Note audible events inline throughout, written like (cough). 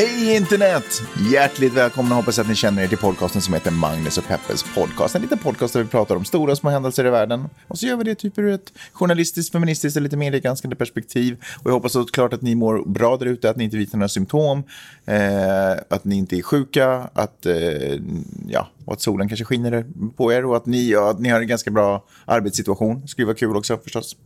Hej internet! Hjärtligt välkomna hoppas att ni känner er till podcasten som heter Magnus och Peppes podcast. En liten podcast där vi pratar om stora och små händelser i världen. Och så gör vi det typ ur ett journalistiskt, feministiskt eller lite mediegranskande perspektiv. Och jag hoppas såklart att ni mår bra där ute, att ni inte visar några symptom, eh, att ni inte är sjuka, att, eh, ja, och att solen kanske skiner på er och att ni, ja, att ni har en ganska bra arbetssituation. Det skulle vara kul också förstås.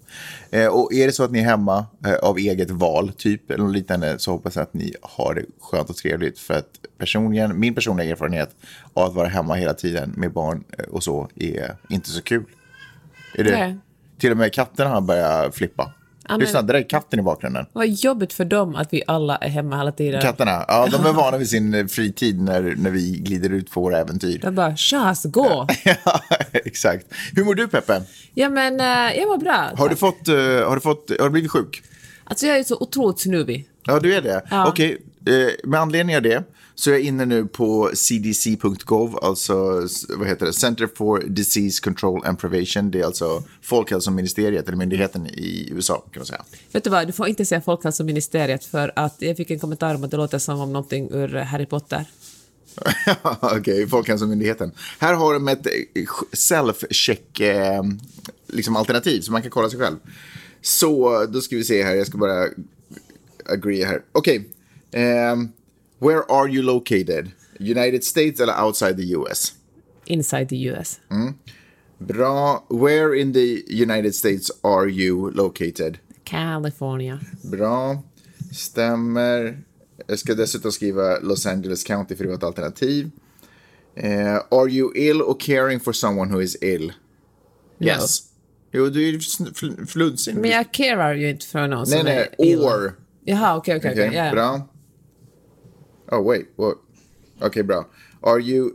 Eh, och är det så att ni är hemma eh, av eget val, typ, eller något liknande, så hoppas jag att ni har det skönt och trevligt. För att personligen, min personliga erfarenhet av att vara hemma hela tiden med barn eh, och så är inte så kul. Är det? Nej. Till och med katterna har börjat flippa. Men- Lyssna, det där är katten i bakgrunden. Vad jobbigt för dem att vi alla är hemma hela tiden. Katterna, ja, de är (laughs) vana vid sin eh, fritid när, när vi glider ut på våra äventyr. De bara tjas, gå. (laughs) Ja, exakt. Hur mår du Peppe? Ja men eh, jag mår bra. Har du fått, eh, har du fått, har du blivit sjuk? Alltså jag är så otroligt snuvig. Ja, du är det? Ja. Okej, eh, med anledning av det så är jag inne nu på cdc.gov, alltså vad heter det? Center for Disease Control and Prevention. Det är alltså Folkhälsoministeriet, eller myndigheten i USA kan man säga. Vet du vad, du får inte säga Folkhälsoministeriet för att jag fick en kommentar om att det låter som om någonting ur Harry Potter. (laughs) Okej, Folkhälsomyndigheten. Här har de ett eh, self-check eh, liksom alternativ så man kan kolla sig själv. Så då ska vi se här, jag ska bara agree här. Okej, ehm, where are you located? United States eller outside the US? Inside the US. Bra. Where in the United States are you located? California. Bra. Stämmer. Jag ska dessutom skriva Los Angeles County för det var ett alternativ. Eh, are you ill or caring for someone who is ill? Yes. Jo, du är ju fl- flunsig. Men jag carar ju inte för någon nej, som nej. är illa. Or. Jaha, okej, okej. Bra. Oh, wait. What? Okej, bra. Are you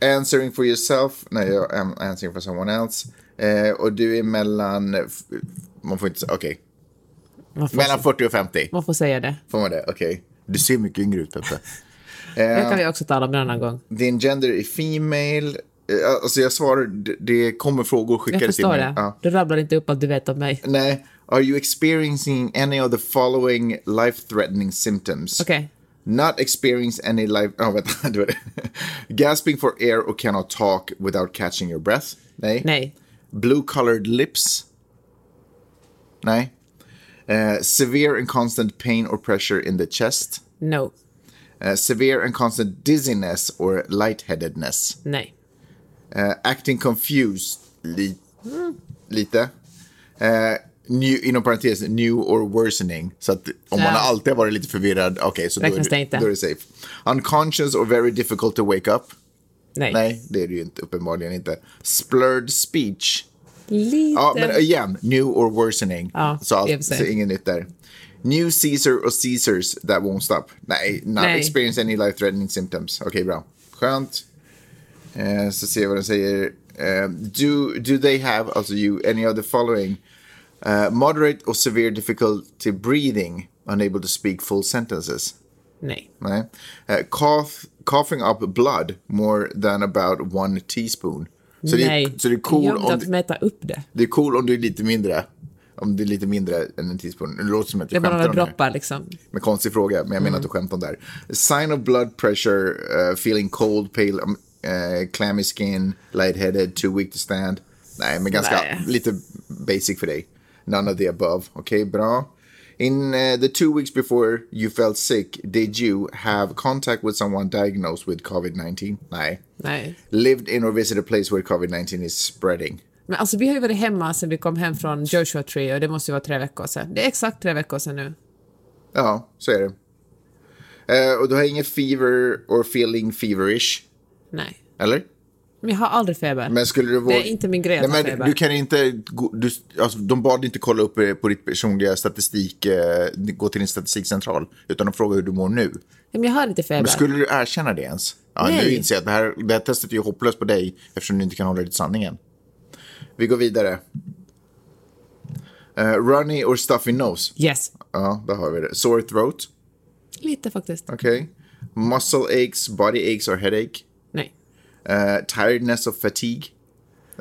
answering for yourself? Nej, jag am answering for someone else. Eh, och du är mellan... Man får inte säga... Okej. Får, Mellan 40 och 50. man får säga det. Får man det? Okej. Du ser mycket yngre ut, Peppe. (laughs) Det kan vi också tala om en annan gång. Din gender är female. Eh, Alltså jag svarar, det- kommer frågor Jag skickade till förstår mig. det. Ja. Du rabblar inte upp att du vet om mig. Nej. Are you experiencing any of the following life-threatening symptoms? Okej. Not experience any life... Oh, vänta, det var det. Gasping for air or cannot talk without catching your breath? Nej. Nej. Blue-colored lips? Nej. Eh, severe and constant pain or pressure in the chest? No. Eh, severe and constant dizziness or lightheadedness? Nej. Eh, acting confused, li lite. Eh, new, inom parentes, new or worsening. Så att om man Ja. har alltid varit lite förvirrad, okej, så då är, det då är det safe. Unconscious or very difficult to wake up. Nej. Nej, det är det ju inte, uppenbarligen inte. Splurred speech. Lite. Ja, men igen, new or worsening. Ja, så, sig. så inget nytt där. New Caesar or Caesars that won't stop. Nej, not Nej. experience any life-threatening symptoms. Okej, bra. Skönt. Eh, så ser jag vad den säger. Eh, do, do they have, alltså you, any of the following? Eh, moderate or severe difficulty breathing, unable to speak full sentences. Nej. Nej. Eh, cough, coughing up blood more than about one teaspoon. Så det, Nej. är, så det är cool Jobbigt om, att mäta upp det. det är cool om du är lite mindre. Om det är lite mindre än en teaspoon. Det låter som att Det jag skämtar några om det. här. droppar liksom. Men konstig fråga, men jag menar att du skämtar om det här. Sign of blood pressure, uh, feeling cold, pale, um, uh, clammy skin, lightheaded, too weak to stand. Nej, men ganska Nej. lite basic för dig. None of the above. Okej, bra. In uh, the two weeks before you felt sick, did you have contact with someone diagnosed with COVID-19? Nej. Nej. Lived in or visited a place where COVID-19 is spreading? Men alltså vi har ju varit hemma sen vi kom hem från Joshua Tree och det måste ju vara tre veckor sedan. Det är exakt tre veckor sedan nu. Ja, så är det. Eh, och du har ingen fever or feeling feverish, Nej. eller? Men jag har aldrig feber. Men skulle du våga... Det är inte min grej att Nej, men feber. Du kan inte... Du, alltså, de bad inte kolla upp eh, på ditt personliga statistik, eh, gå till din statistikcentral, utan de frågar hur du mår nu. Men jag har inte feber. Men skulle du erkänna det ens? Ja, Nej. nu inser jag att det här, det här testet är ju hopplöst på dig eftersom du inte kan hålla dig till sanningen. Vi går vidare. Eh, runny or stuffy nose? Yes. Ja, där har vi det. Sore throat? Lite faktiskt. Okej. Muscle aches, body aches or headache? Eh, tiredness or fatigue?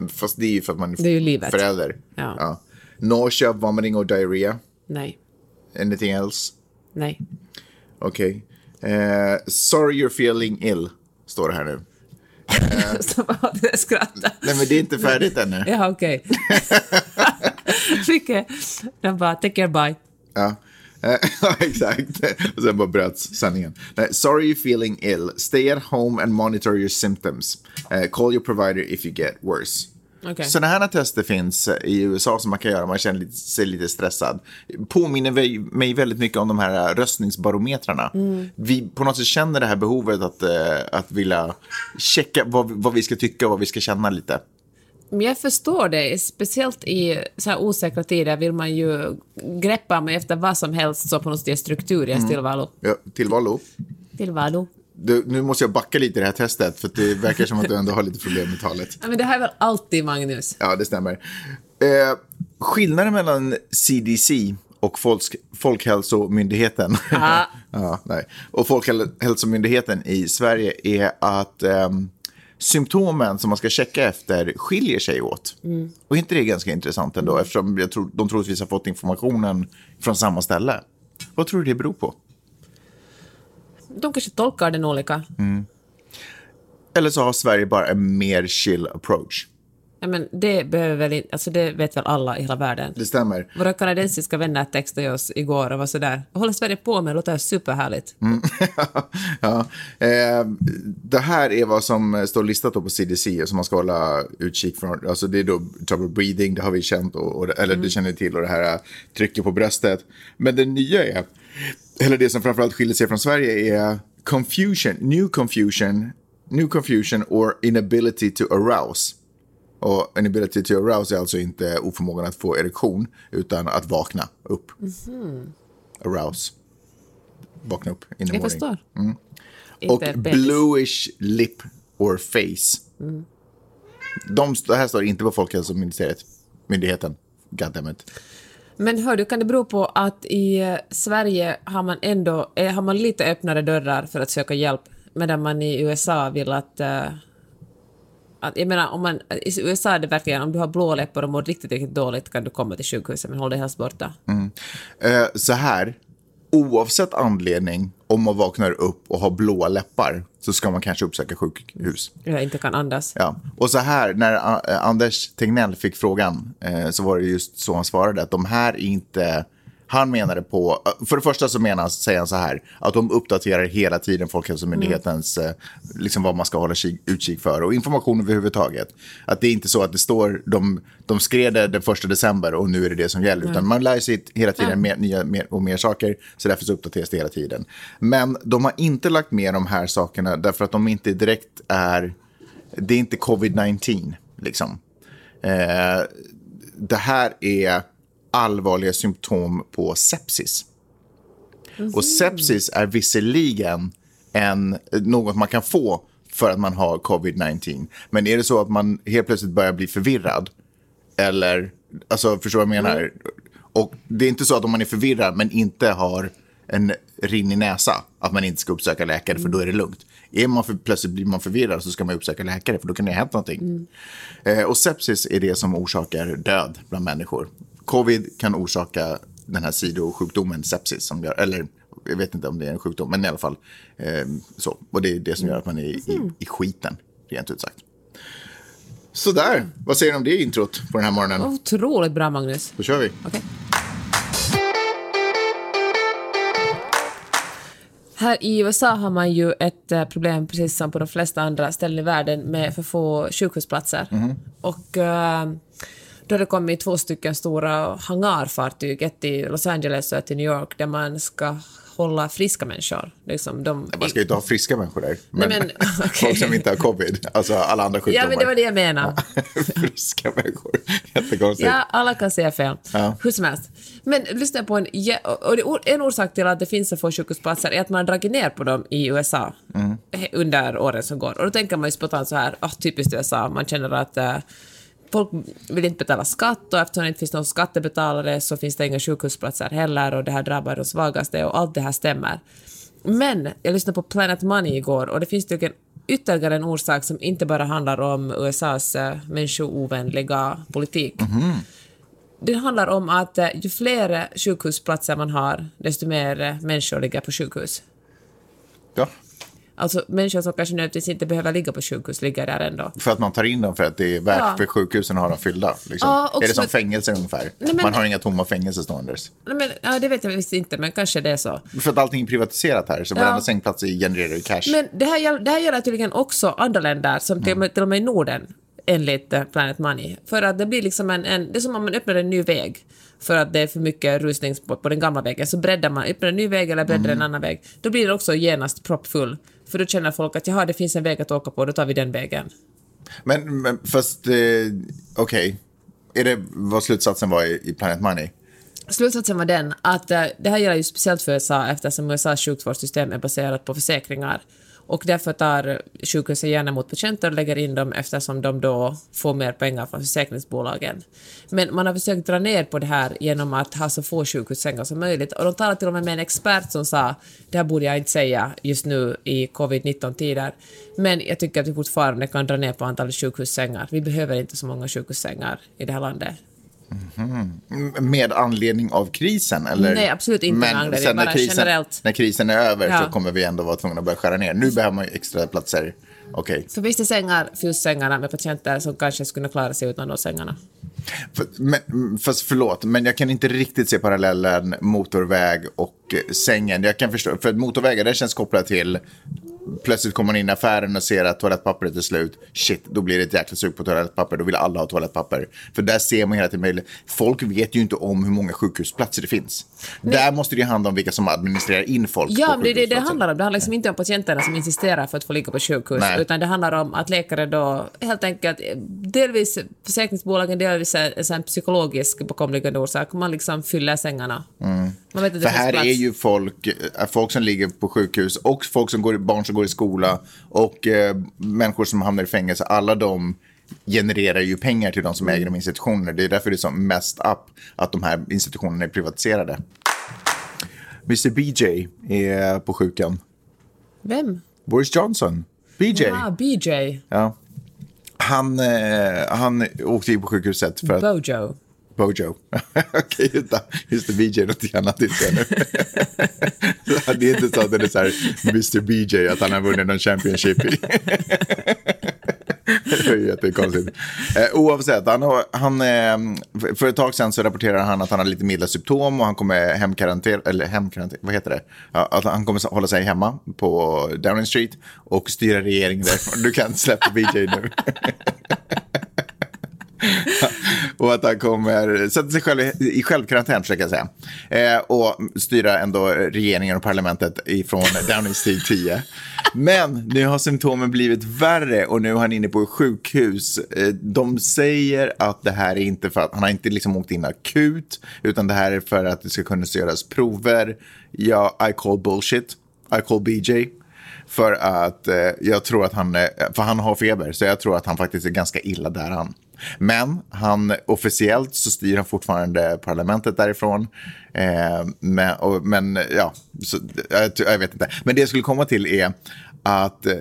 Fast det är ju för att man Det är ju livet. förälder. Ja. Nausea, vomiting or diarrhea? Nej. Anything else? Nej. Okej. Eh, sorry you're feeling ill, står det här nu. (laughs) Så bara det. Nej, men det är inte färdigt ännu. Ja, okej. (laughs) Mycket. De bara, take care, bye. Ja, (laughs) ja, exakt. Och sen bara bröts sanningen. Nej, sorry you're feeling ill. Stay at home and monitor your symptoms. Eh, call your provider if you get worse. Okej. Sådana här tester finns eh, i USA som man kan göra om man känner sig lite stressad. Påminner mig- väldigt mycket om de här eh, röstningsbarometrarna. Vi på något sätt känner det här behovet att, eh, att vilja checka vad, vad vi ska tycka och vad vi ska känna lite. Jag förstår det. Speciellt i så här osäkra tider vill man ju greppa mig efter vad som helst så på något sätt ge struktur i ens tillvaro. Ja, tillvaro. Tillvaro. Du, nu måste jag backa lite i det här testet för det verkar som att du ändå har lite problem med talet. Ja, men det här är väl alltid Magnus? Ja, det stämmer. Eh, skillnaden mellan CDC och Folks, Folkhälsomyndigheten Ja. (laughs) nej. och Folkhälsomyndigheten i Sverige är att ehm, symptomen som man ska checka efter skiljer sig åt. Och inte det är ganska intressant ändå eftersom jag tror, de troligtvis har fått informationen från samma ställe. Vad tror du det beror på? De kanske tolkar den olika. Eller så har Sverige bara en mer chill approach. Ja, men det behöver väl inte, alltså det vet väl alla i hela världen. Det stämmer. Våra kanadensiska vänner textade oss igår och var sådär, håller Sverige på med? Det låter superhärligt. (laughs) ja. eh, det här är vad som står listat på CDC som man ska hålla utkik från. Alltså det är då trouble breathing, det har vi känt, och, och, eller det känner ni till, och det här eh, trycket på bröstet. Men det nya är, eller det som framförallt skiljer sig från Sverige är confusion, new confusion, new confusion or inability to arouse. Och inability to arouse är alltså inte oförmågan att få erektion, utan att vakna upp. Arouse. Vakna upp in the Jag morning. förstår. Och Inte bebis. bluish lip or face. De, det här står inte på Folkhälsomyndigheten. Myndigheten. Goddammit. Men hör du, kan det bero på att i eh, Sverige har man ändå eh, har man lite öppnare dörrar för att söka hjälp, medan man i USA vill att... att jag menar, om man, i USA är det verkligen, om du har blå läppar och mår riktigt, riktigt dåligt kan du komma till sjukhuset, men håll dig helst borta. Eh, så här. Oavsett anledning, om man vaknar upp och har blåa läppar så ska man kanske uppsöka sjukhus. Jag inte kan andas. Ja. Och så här, när Anders Tegnell fick frågan eh, så var det just så han svarade att de här är inte... Han menade på, för det första så menar säger han så här, att de uppdaterar hela tiden Folkhälsomyndighetens, eh, liksom vad man ska hålla kik, utkik för och information överhuvudtaget. Att det är inte så att det står, de, de skrev det den första december och nu är det det som gäller, utan man lär sig hela tiden mer, nya mer och mer saker, så därför så uppdateras det hela tiden. Men de har inte lagt med de här sakerna därför att de inte direkt är det är inte covid-19. Liksom. Eh, det här är allvarliga symptom på sepsis. Och sepsis är visserligen en, något man kan få för att man har covid-19. Men är det så att man helt plötsligt börjar bli förvirrad, eller, alltså förstår vad jag menar? Och det är inte så att om man är förvirrad men inte har en rinnig näsa, att man inte ska uppsöka läkare för då är det lugnt. Är man för, plötsligt blir man förvirrad så ska man uppsöka läkare för då kan det ha hänt någonting. Eh, och sepsis är det som orsakar död bland människor. Covid kan orsaka den här sidosjukdomen sepsis, som gör, eller jag vet inte om det är en sjukdom, men i alla fall eh, så. Och det är det som gör att man är i, i skiten, rent ut sagt. Sådär, vad säger ni om det introt på den här morgonen? Otroligt bra, Magnus. Då kör vi. Okej. Här i USA har man ju ett eh, problem, precis som på de flesta andra ställen i världen, med för få sjukhusplatser. Och eh, då har det kommit två stycken stora hangarfartyg, ett i Los Angeles och ett i New York, där man ska hålla friska människor. Liksom de, Man ska ju inte ha friska människor där. Men, men, (laughs) okej. folk som inte har covid, alltså alla andra sjukdomar. Ja, men det var det jag menade. (laughs) friska människor, jättekonstigt. Ja, alla kan säga fel. Ja. Hur som helst. Men lyssna på en... Och en orsak till att det finns så få sjukhusplatser är att man har dragit ner på dem i USA he- under åren som går. Och då tänker man ju spontant så här, oh, typiskt USA, man känner att uh, folk vill inte betala skatt och eftersom det inte finns någon skattebetalare så finns det inga sjukhusplatser heller och det här drabbar de svagaste och allt det här stämmer. Men jag lyssnade på Planet Money igår och det finns tydligen ytterligare en orsak som inte bara handlar om USAs äh, människoovänliga politik. Det handlar om att äh, ju fler sjukhusplatser man har, desto mer äh, människor ligger på sjukhus. Ja. Alltså människor som kanske nödvändigtvis inte behöver ligga på sjukhus ligger där ändå. För att man tar in dem för att det är värt Ja. för sjukhusen att ha dem fyllda. Liksom. Ja, är det som som ett- fängelse ungefär? men- Man har inga tomma fängelser ståendes. Nej, Men, ja, det vet jag visst inte, men kanske det är så. För att allting är privatiserat här, så Ja. varenda sängplats genererar ju cash. Men det här, det här gäller tydligen också andra länder, som till, med- till och med i Norden, enligt eh, Planet Money. För att det blir liksom en, en... Det är som om man öppnar en ny väg för att det är för mycket rusning på, på den gamla vägen. Så breddar man, öppnar en ny väg eller breddar en annan väg. Då blir det också genast proppfull. För då känner folk att jaha, det finns en väg att åka på, då tar vi den vägen. Men, men fast, eh, okej. Är det vad slutsatsen var i, i Planet Money? Slutsatsen var den att eh, det här gäller ju speciellt för USA eftersom USAs sjukvårdssystem är baserat på försäkringar. Och därför tar sjukhusen gärna emot patienter och lägger in dem eftersom de då får mer pengar från försäkringsbolagen. Men man har försökt dra ner på det här genom att ha så få sjukhussängar som möjligt. Och de talade till och med med en expert som sa, det här borde jag inte säga just nu i covid-19-tider, men jag tycker att vi fortfarande kan dra ner på antalet sjukhussängar. Vi behöver inte så många sjukhussängar i det här landet. M- Med anledning av krisen? Eller? Nej, absolut inte med Men anledning, sen när bara krisen, generellt. när krisen är över Ja. så kommer vi ändå vara tvungna att börja skära ner. Nu behöver man ju extra platser. Okej. För visst är sängar fylls sängarna med patienter som kanske skulle klara sig utan de sängarna. För, men, fast förlåt, men jag kan inte riktigt se parallellen motorväg och sängen. Jag kan förstå, för motorvägar det känns kopplat till plötsligt kommer man in i affären och ser att toalettpappret är slut. Shit, då blir det ett jäkla sug på toalettpapper. Då vill alla ha toalettpapper. För där ser man hela tiden möjligt. Folk vet ju inte om hur många sjukhusplatser det finns. Där måste det handla om vilka som administrerar in folk Ja, men det är det det handlar om. Det handlar liksom inte om patienterna som insisterar för att få ligga på sjukhus, Nej. utan det handlar om att läkare då helt enkelt, delvis försäkringsbolagen, delvis en, en psykologisk bakomliggande orsak, man liksom fyller sängarna. Man vet att det Mm. För här plats. är ju folk, eh, folk som ligger på sjukhus och folk som går, barn som går i skola och eh, människor som hamnar i fängelse. Alla de genererar ju pengar till de som äger de institutionerna. Det är därför det är som mest up att de här institutionerna är privatiserade. Mr BJ är på sjukan. Vem? Boris Johnson. BJ. Ah, BJ. Ja. Han, eh, han åkte in på sjukhuset för att... Bojo. Bojo. (laughs) Okej, just det. Just det, BJ är något annat inte nu. det är inte så att det är så här Mr BJ, att han har vunnit någon Championship. (laughs) det är ju jättekonstigt. Eh, oavsett, han, har, han, eh, för ett tag sedan så rapporterade han att han har lite milda symptom och han kommer hemkarantän, eller hemkarantera, vad heter det? Ja, att han kommer hålla sig hemma på Downing Street och styra regeringen därifrån. Du kan släppa BJ nu. (laughs) (laughs) och att han kommer sätta sig själv i- självkarantän, försöker jag säga. Eh, och styra ändå regeringen och parlamentet ifrån Downing Street 10. Men nu har symptomen blivit värre och nu är han inne på sjukhus. Eh, de säger att det här är inte för att han har inte liksom åkt in akut, utan det här är för att det ska kunna göras prover. Ja, I call bullshit. I call BJ. För att eh, jag tror att han, eh, för han har feber, så jag tror att han faktiskt är ganska illa där han. Men han, officiellt så styr han fortfarande parlamentet därifrån. Eh, men, och, men ja, så, jag, jag vet inte. Men det jag skulle komma till är att eh,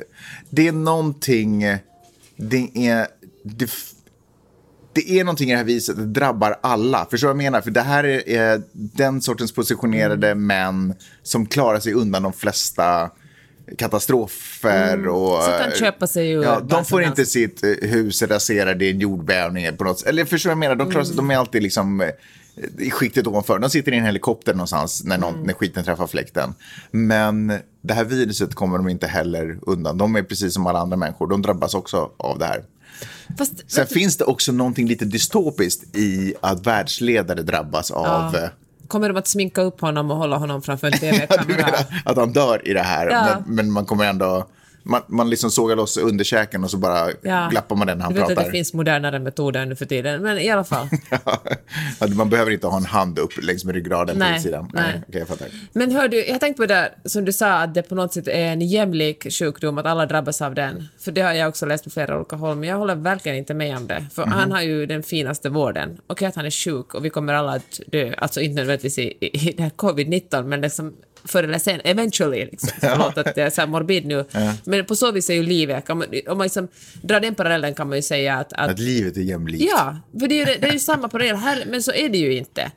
det är någonting, det är, det, det är någonting i det här viset, det drabbar alla. Förstår du vad jag menar? För det här är, är den sortens positionerade män som klarar sig undan de flesta katastrofer och... Så kan köpa sig ur Ja, de får inte sitt eh, hus raserat i en jordbävning på något. Eller förstår jag menar? De, klarar sig, de är alltid liksom eh, i skiktet ovanför. De sitter i en helikopter någonstans när, någon, när skiten träffar fläkten. Men det här viruset kommer de inte heller undan. De är precis som alla andra människor. De drabbas också av det här. Fast, Sen finns det också någonting lite dystopiskt i att världsledare drabbas av... eh, kommer de att sminka upp honom och hålla honom framför en (laughs) TV-kamera? att han dör i det här, Ja. men, men man kommer ändå... man, man liksom sågar loss underkäken och så bara Ja. glappar man den när han Jag vet pratar. att det finns modernare metoder nu för tiden, men i alla fall. (laughs) Ja, man behöver inte ha en hand upp längs med ryggraden på Nej, utsidan. nej. okej, jag fattar. Men hör du, jag tänkte på det där som du sa att det på något sätt är en jämlik sjukdom, att alla drabbas av den. För det har jag också läst på flera olika håll, men jag håller verkligen inte med om det. För Mhm. han har ju den finaste vården. Okej att han är sjuk och vi kommer alla att dö, alltså inte nödvändigtvis i, i, i det här covid-19, men liksom förr eller sen, eventually. Liksom. (laughs) Förlåt att det är så morbid nu. Men på så vis är ju livet, kan man, om man liksom drar den parallellen kan man ju säga att, att Att livet är jämlikt. Ja, för det är ju, det är ju samma parallell här, men så är det ju inte.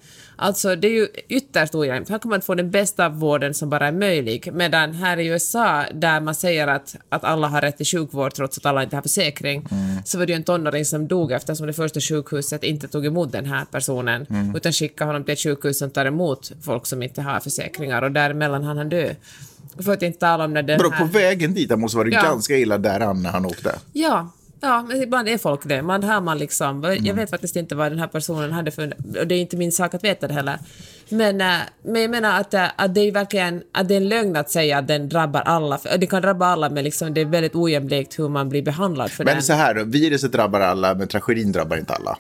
Alltså, det är ju ytterst ojämnt. Här kommer man få den bästa vården som bara är möjlig, medan här i USA, där man säger att, att alla har rätt till sjukvård trots att alla inte har försäkring, så var det ju en tonåring som dog eftersom det första sjukhuset inte tog emot den här personen, utan skickade honom till ett sjukhus som tar emot folk som inte har försäkringar, och däremellan hann han dö. För att inte tala om när den här... på vägen dit måste vara Ja. ganska illa däran när han åkte. Ja, ja, men ibland är folk det. Man hör man liksom, Mm. jag vet faktiskt inte vad den här personen hade för, och det är inte min sak att veta det heller. Men, eh, men jag menar att, eh, att det är verkligen, att det är en lögn att säga att den drabbar alla. Det kan drabba alla, men liksom det är väldigt ojämlikt hur man blir behandlad för Men den. så här då, viruset drabbar alla, men tragedin drabbar inte alla.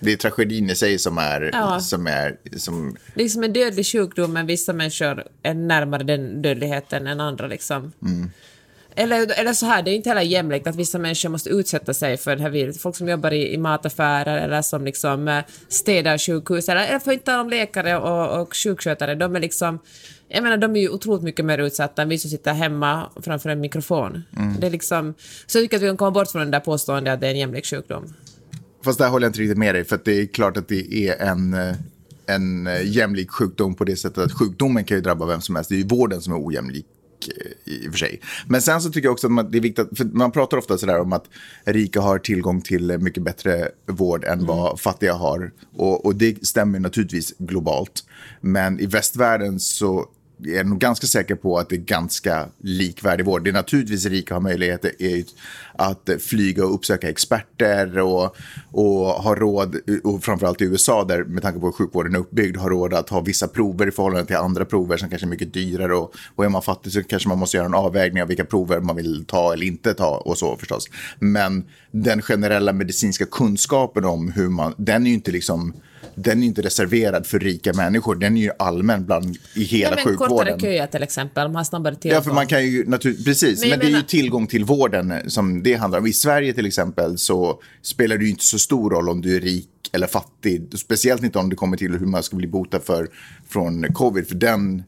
Det är tragedin i sig som är, Ja. som är, som, Det är som en dödlig sjukdom, men vissa människor är närmare den dödligheten än andra. Liksom. Mm. Eller, eller så här, det är inte heller jämlikt att vissa människor måste utsätta sig för det här viruset. Folk som jobbar i, i mataffärer eller som liksom eh, städar sjukhus, eller, eller för inte tala om läkare och, och sjukskötare, de är liksom jag menar, de är ju otroligt mycket mer utsatta än vi som sitter hemma framför en mikrofon. Mm. Det är liksom, så jag tycker att vi kan komma bort från den där påståendet att det är en jämlik sjukdom. Fast där håller jag inte riktigt med dig, för att det är klart att det är en, eh, en eh, jämlik sjukdom på det sättet att sjukdomen kan ju drabba vem som helst. Det är ju vården som är ojämlik eh, i och för sig. Men sen så tycker jag också att man, det är viktigt, att- för man pratar ofta sådär om att rika har tillgång till mycket bättre vård än vad fattiga har. Och, och det stämmer naturligtvis globalt. Men i västvärlden så är jag nog ganska säker på att det är ganska likvärdig vård. Det är naturligtvis rika har möjligheter att flyga och uppsöka experter och, och ha råd, och framförallt i USA där med tanke på hur sjukvården är uppbyggd, har råd att ha vissa prover i förhållande till andra prover som kanske är mycket dyrare och, och är man fattig så kanske man måste göra en avvägning av vilka prover man vill ta eller inte ta och så förstås. Men den generella medicinska kunskapen om hur man, den är ju inte liksom den är inte reserverad för rika människor, den är ju allmän bland i hela Ja, men sjukvården. kortare köer till exempel, man har snabbare tillgång. Ja, för man kan ju naturligtvis, precis, Men men, det är ju menar- tillgång till vården som det handlar om. I Sverige till exempel så spelar det ju inte så stor roll om du är rik eller fattig. Speciellt inte om det kommer till hur man ska bli botad för, från covid, för den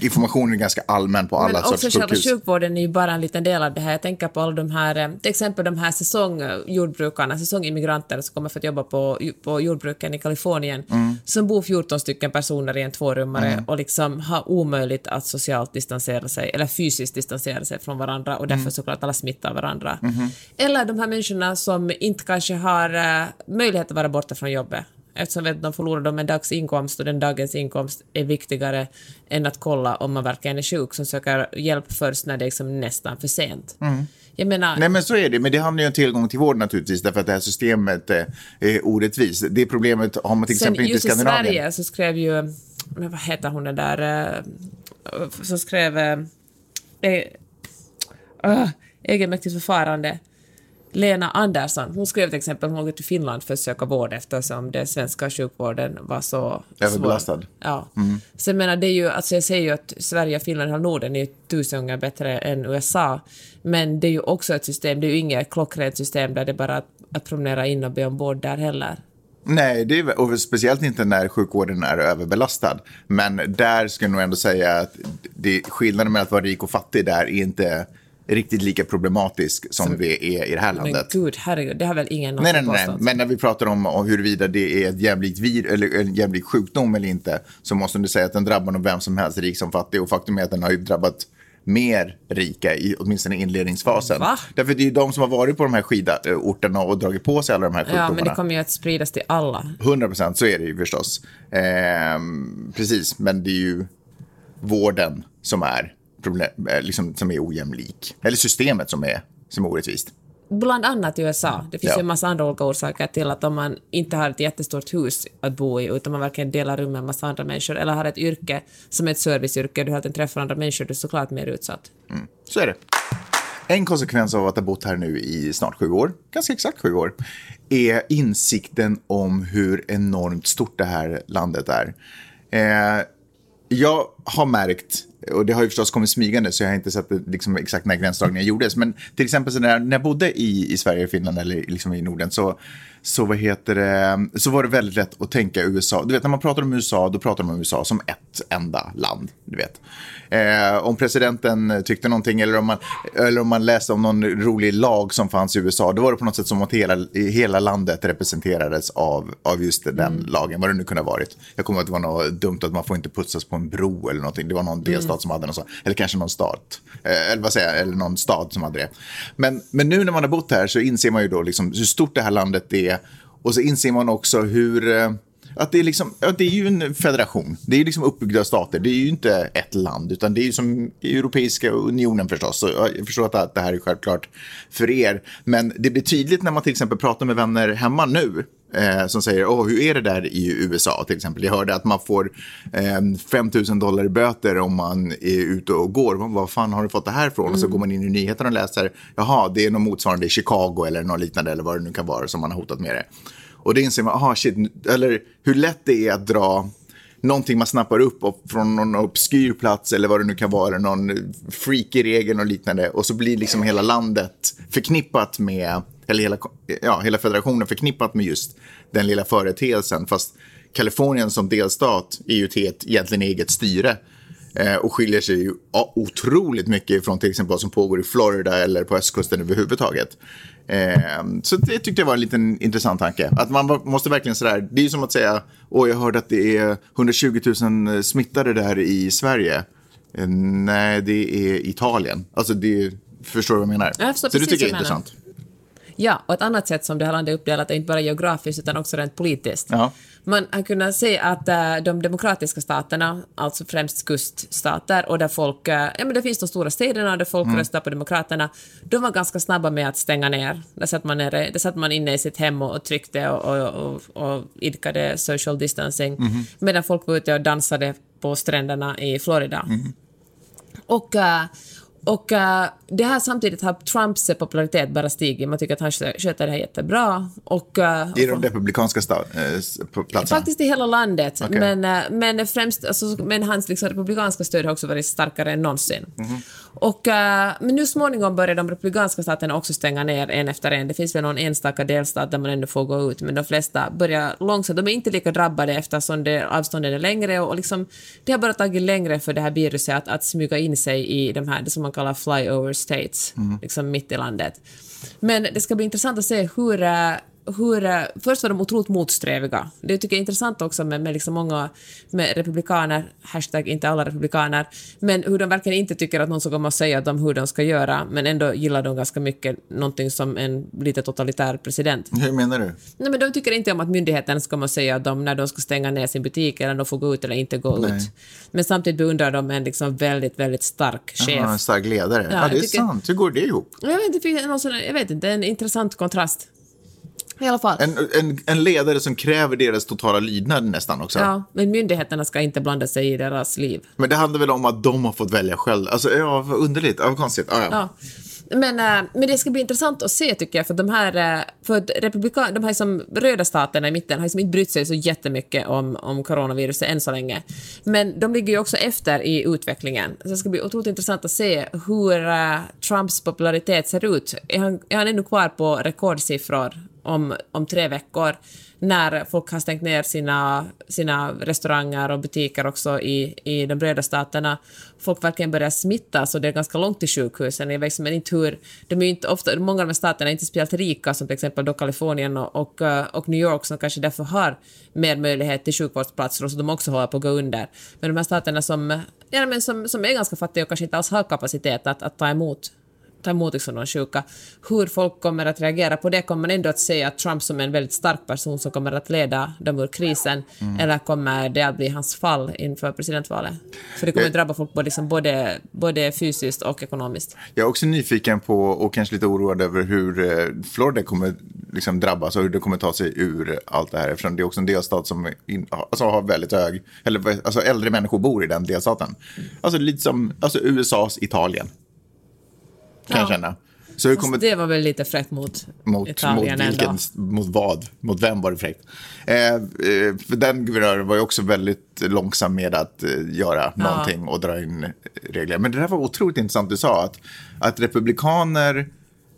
informationen är ganska allmän på alla Men också sorts själva sjukhus. sjukvården är ju bara en liten del av det här. Jag tänker på alla de här, eh, till exempel de här säsongjordbrukarna, säsongimmigranter som kommer för att jobba på, på jordbruken i Kalifornien, Mm. som bor 14 stycken personer i en tvårummare och liksom har omöjligt att socialt distansera sig, eller fysiskt distansera sig från varandra och därför Mm. såklart alla smittar varandra. Mm-hmm. Eller de här människorna som inte kanske har eh, möjlighet att vara borta från jobbet. Eftersom vet, de förlorar de en dags inkomst och den dagens inkomst är viktigare än att kolla om man verkligen är sjuk, som söker hjälp först när det är liksom nästan för sent. Jag menar, Mm. Nej men så är det, men det handlar ju om tillgång till vård naturligtvis, därför att det här systemet eh, är orättvist. Det problemet har man till sen exempel inte i just i Skandinavien. Sverige så skrev ju, men vad heter hon den där, uh, som skrev uh, uh, egenmäktigt förfarande, Lena Andersson, hon skrev till exempel hon åkte till Finland för att söka vård eftersom den svenska sjukvården var så Överbelastad. Ja. Så jag menar, det är ju, alltså jag säger ju att Sverige och Finland och Norden är ju tusen gånger bättre än USA, men det är ju också ett system, det är ju inget klockrent system där det är bara att, att promenera in och be om vård där heller. Nej, det är, och speciellt inte när sjukvården är överbelastad. Men där ska jag nog ändå säga att det, skillnaden mellan att vara rik och fattig där är inte riktigt lika problematisk som det är i det här Men landet. gud, herregud, det har väl ingen Nej, nej, nej, påstått. men när vi pratar om, om huruvida det är ett jämlikt vir, eller en jämlik sjukdom eller inte så måste du säga att den drabbar nog vem som helst, rik som fattig. Och faktum är att den har ju drabbat mer rika, i, åtminstone i inledningsfasen. Va? Därför det är ju de som har varit på de här skidorterna och dragit på sig alla de här sjukdomarna. Ja, men det kommer ju att spridas till alla. 100 procent, så är det ju förstås. Ehm, precis, men det är ju vården som är, problem, eh, liksom, som är ojämlik. Eller systemet som är, som är orättvist. Bland annat i USA. Det finns Ja. ju en massa andra olika orsaker till att om man inte har ett jättestort hus att bo i utan man verkligen delar rum med en massa andra människor eller har ett yrke som är ett serviceyrke och du tiden träffar andra människor, du är såklart mer utsatt. Så är det. En konsekvens av att ha bott här nu i snart sju år, ganska exakt sju år, är insikten om hur enormt stort det här landet är. Eh, jag har märkt, och det har ju förstås kommit smygande så jag har inte sett liksom, exakt när gränsdragningen gjordes, men till exempel så när, när jag bodde i, i Sverige, Finland eller liksom i Norden så, så, vad heter det, så var det väldigt lätt att tänka USA. Du vet, när man pratar om USA, då pratar man om USA som ett enda land. Du vet. Eh, om presidenten tyckte någonting eller om, man, eller om man läste om någon rolig lag som fanns i USA, då var det på något sätt som att hela, hela landet representerades av, av just den lagen, vad det nu kunde ha varit. Jag kommer att det var något dumt att man får inte putsas på en bro eller någonting. Det var någon delstat som hade något sånt, eller kanske någon stat, eh, eller vad säger jag, eller någon stad som hade det. Men, men nu när man har bott här så inser man ju då liksom hur stort det här landet är och så inser man också hur eh, att det, är liksom, att det är ju en federation. Det är liksom uppbyggda stater. Det är ju inte ett land, utan det är ju som Europeiska unionen förstås. Så jag förstår att det här är självklart för er. Men det blir tydligt när man till exempel pratar med vänner hemma nu. Eh, som säger, Åh, hur är det där i USA till exempel? Jag hörde att man får eh, 5 000 dollar i böter om man är ute och går. Man, Vad fan har du fått det här ifrån? Och så går man in i nyheterna och läser, jaha, det är något motsvarande i Chicago eller något liknande eller vad det nu kan vara som man har hotat med det. Och det inser man, aha, shit, eller hur lätt det är att dra någonting man snappar upp från någon obskyr plats eller vad det nu kan vara, någon freaky regel och liknande. Och så blir liksom hela landet förknippat med, eller hela, ja, hela federationen förknippat med just den lilla företeelsen. Fast Kalifornien som delstat är ju till ett egentligen eget styre. Eh, och skiljer sig ju otroligt mycket från till exempel vad som pågår i Florida eller på östkusten överhuvudtaget. Eh, så det tyckte jag var en liten intressant tanke. Att man måste verkligen sådär, det är som att säga, åh jag hörde att det är 120 000 smittade där i Sverige. Eh, nej, det är Italien. Alltså det, förstår du vad jag menar? Jag så det tycker jag är intressant. Ja, och ett annat sätt som det här landet är uppdelat är inte bara geografiskt utan också rent politiskt. Ja. Man har kunnat se att äh, de demokratiska staterna, alltså främst kuststater och där folk, äh, ja men det finns de stora städerna där folk Mm. röstar på demokraterna, de var ganska snabba med att stänga ner. Där satt man, nere, där satt man inne i sitt hem och, och tryckte och, och, och, och idkade social distancing, Mhm. medan folk var ute och dansade på stränderna i Florida. Mhm. Och, äh, och äh, det här samtidigt har Trumps popularitet bara stigit. Man tycker att han skö- sköter det här jättebra. Och, äh, I de republikanska sta- eh, s- på platserna. Faktiskt i hela landet, Okej. men, äh, men främst, alltså, men hans liksom, republikanska stöd har också varit starkare än någonsin. Mhm. Och, äh, men nu småningom börjar de republikanska staterna också stänga ner en efter en. Det finns väl någon enstaka delstat där man ändå får gå ut, men de flesta börjar långsamt. De är inte lika drabbade eftersom det, avstånden är längre och, och liksom, det har bara tagit längre för det här viruset att, att smyga in sig i de här, det som man kallar flyover states, liksom mitt i landet. Men det ska bli intressant att se hur, äh, hur, äh, först var de otroligt motsträviga. Det tycker jag är intressant också med, med liksom många med republikaner, hashtag inte alla republikaner, men hur de verkligen inte tycker att någon ska komma och säga dem hur de ska göra, men ändå gillar de ganska mycket någonting som en lite totalitär president. Hur menar du? Nej, men de tycker inte om att myndigheterna ska komma och säga dem när de ska stänga ner sin butik eller de får gå ut eller inte gå Nej. ut. Men samtidigt beundrar de en liksom väldigt, väldigt stark chef. Jaha, en stark ledare. Ja, jag det är tycker- sant. Hur går det ihop? Jag vet inte, det jag vet inte, en intressant kontrast. I alla fall. En, en, en ledare som kräver deras totala lydnad nästan också. Ja, men myndigheterna ska inte blanda sig i deras liv. Men det handlar väl om att de har fått välja själv. Alltså, ja, vad underligt. Ja, vad konstigt. Ja, ja. Ja. Men, äh, men det ska bli intressant att se tycker jag, för de här, äh, för republikan, de här som röda staterna i mitten har liksom inte brytt sig så jättemycket om, om coronaviruset än så länge. Men de ligger ju också efter i utvecklingen. Så det ska bli otroligt intressant att se hur äh, Trumps popularitet ser ut. Är han, är han ännu kvar på rekordsiffror om, om tre veckor? när folk har stängt ner sina, sina restauranger och butiker också i, i de röda staterna. Folk verkligen börjar smittas och det är ganska långt till sjukhusen. Jag vet liksom inte hur, de är inte ofta, många av de här staterna är inte speciellt rika som till exempel då Kalifornien och, och, eh, och New York som kanske därför har mer möjlighet till sjukvårdsplatser och så de också håller på att gå under. Men de här staterna som, ja, men som, som är ganska fattiga och kanske inte alls har kapacitet att, att ta emot ta emot liksom de sjuka. Hur folk kommer att reagera på det kommer man ändå att se att Trump som en väldigt stark person som kommer att leda dem ur krisen, Mm. eller kommer det att bli hans fall inför presidentvalet? För det kommer att drabba folk både, liksom, både, både fysiskt och ekonomiskt. Jag är också nyfiken på och kanske lite oroad över hur eh, Florida kommer liksom drabbas och hur det kommer ta sig ur allt det här. Eftersom det är också en delstat som in, alltså har väldigt hög, eller alltså äldre människor bor i den delstaten. Alltså lite som alltså USAs Italien. Kan jag Ja. känna. Så hur Fast kommer, det var väl lite fräckt mot, mot, mot, Italien vilken, ändå. mot vad? Mot vem var det fräckt? Eh, eh, för den guvernören var ju också väldigt långsam med att eh, göra någonting och dra in regler. Men det där var otroligt intressant du sa, att, att republikaner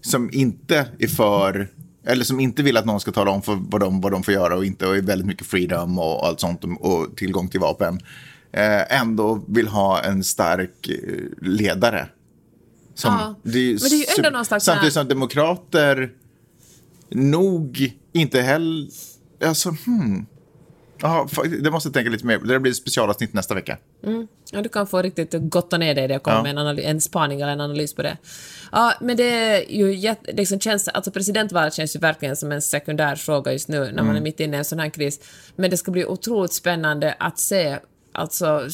som inte är för eller som inte vill att någon ska tala om för vad de, vad de får göra och inte och är väldigt mycket freedom och allt sånt och, och tillgång till vapen. Eh, ändå vill ha en stark eh, ledare. Som, Ja, det är men det är ju ändå super- någon slags Samtidigt som demokrater nog inte heller... Alltså, hmm. Ja, fa- det måste jag tänka lite mer. Det blir specialavsnitt nästa vecka. Ja, du kan få riktigt gotta ner dig i det och komma Ja. med en, analy- en spaning eller en analys på det. Ja, men det är ju jätte, liksom känns, alltså presidentvalet känns ju verkligen som en sekundär fråga just nu när man Mm. är mitt inne i en sån här kris. Men det ska bli otroligt spännande att se alltså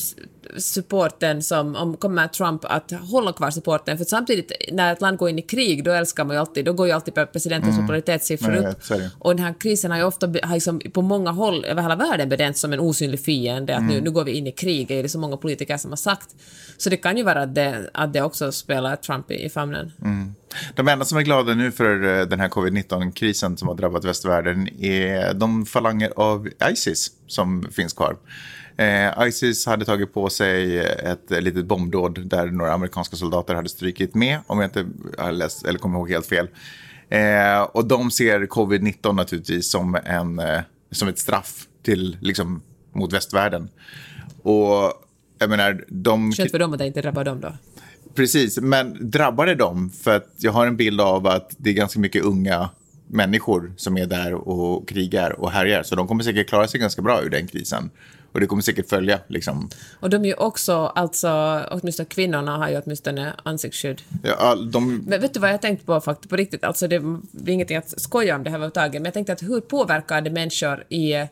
supporten som, om kommer Trump att hålla kvar supporten, för samtidigt när ett land går in i krig, då älskar man ju alltid, då går ju alltid presidentens popularitetssiffror Mm. Jag upp. det. Och den här krisen har ju ofta har liksom på många håll över hela världen bedömts som en osynlig fiende, att Mm. nu, nu går vi in i krig, är det så många politiker som har sagt. Så det kan ju vara att det, att det också spelar Trump i, i famnen. Mm. De enda som är glada nu för eh, den här covid-19-krisen som har drabbat västvärlden är de falanger av Isis som finns kvar. Eh, Isis hade tagit på sig ett litet bombdåd där några amerikanska soldater hade strykit med, om jag inte har läst eller kommer ihåg helt fel. Eh, och de ser covid-19 naturligtvis som, en, eh, som ett straff till, liksom, mot västvärlden. Och jag menar, de... Skönt för dem att det inte drabbar dem då. Precis, men drabbar det dem? För att jag har en bild av att det är ganska mycket unga människor som är där och krigar och härjar. Så de kommer säkert klara sig ganska bra ur den krisen. Och det kommer säkert följa, liksom. Och de är ju också, alltså, åtminstone kvinnorna har ju åtminstone ansiktsskydd. Ja, de, Men vet du vad jag tänkte på faktiskt på riktigt? Alltså det det är ingenting att skoja om det här överhuvudtaget, men jag tänkte att hur påverkar det människor i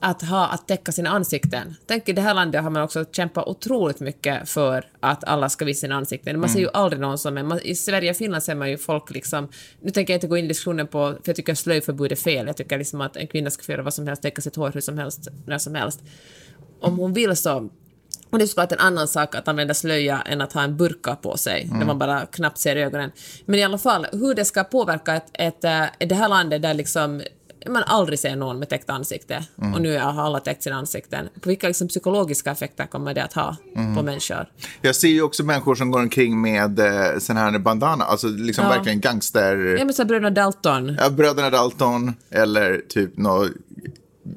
att ha att täcka sina ansikten? Tänk i det här landet har man också kämpat otroligt mycket för att alla ska visa sina ansikten. Man ser ju aldrig någon som är, man, i Sverige och Finland ser man ju folk liksom, nu tänker jag inte gå in i diskussionen på, för jag tycker slöjförbud är fel, jag tycker liksom att en kvinna ska få göra vad som helst, täcka sitt hår hur som helst, när som helst. Om hon vill så och det är såklart en annan sak att använda slöja än att ha en burka på sig, där man bara knappt ser ögonen. Men i alla fall, hur det ska påverka ett, ett, äh, det här landet där liksom man aldrig ser någon med täckt ansikte och nu har alla täckt sina ansikten. Vilka liksom psykologiska effekter kommer det att ha på människor? jag ser ju också människor som går omkring med eh, sån här bandana, alltså liksom Ja. verkligen gangster... Ja men så bröderna Dalton. Ja, Bröderna Dalton eller typ något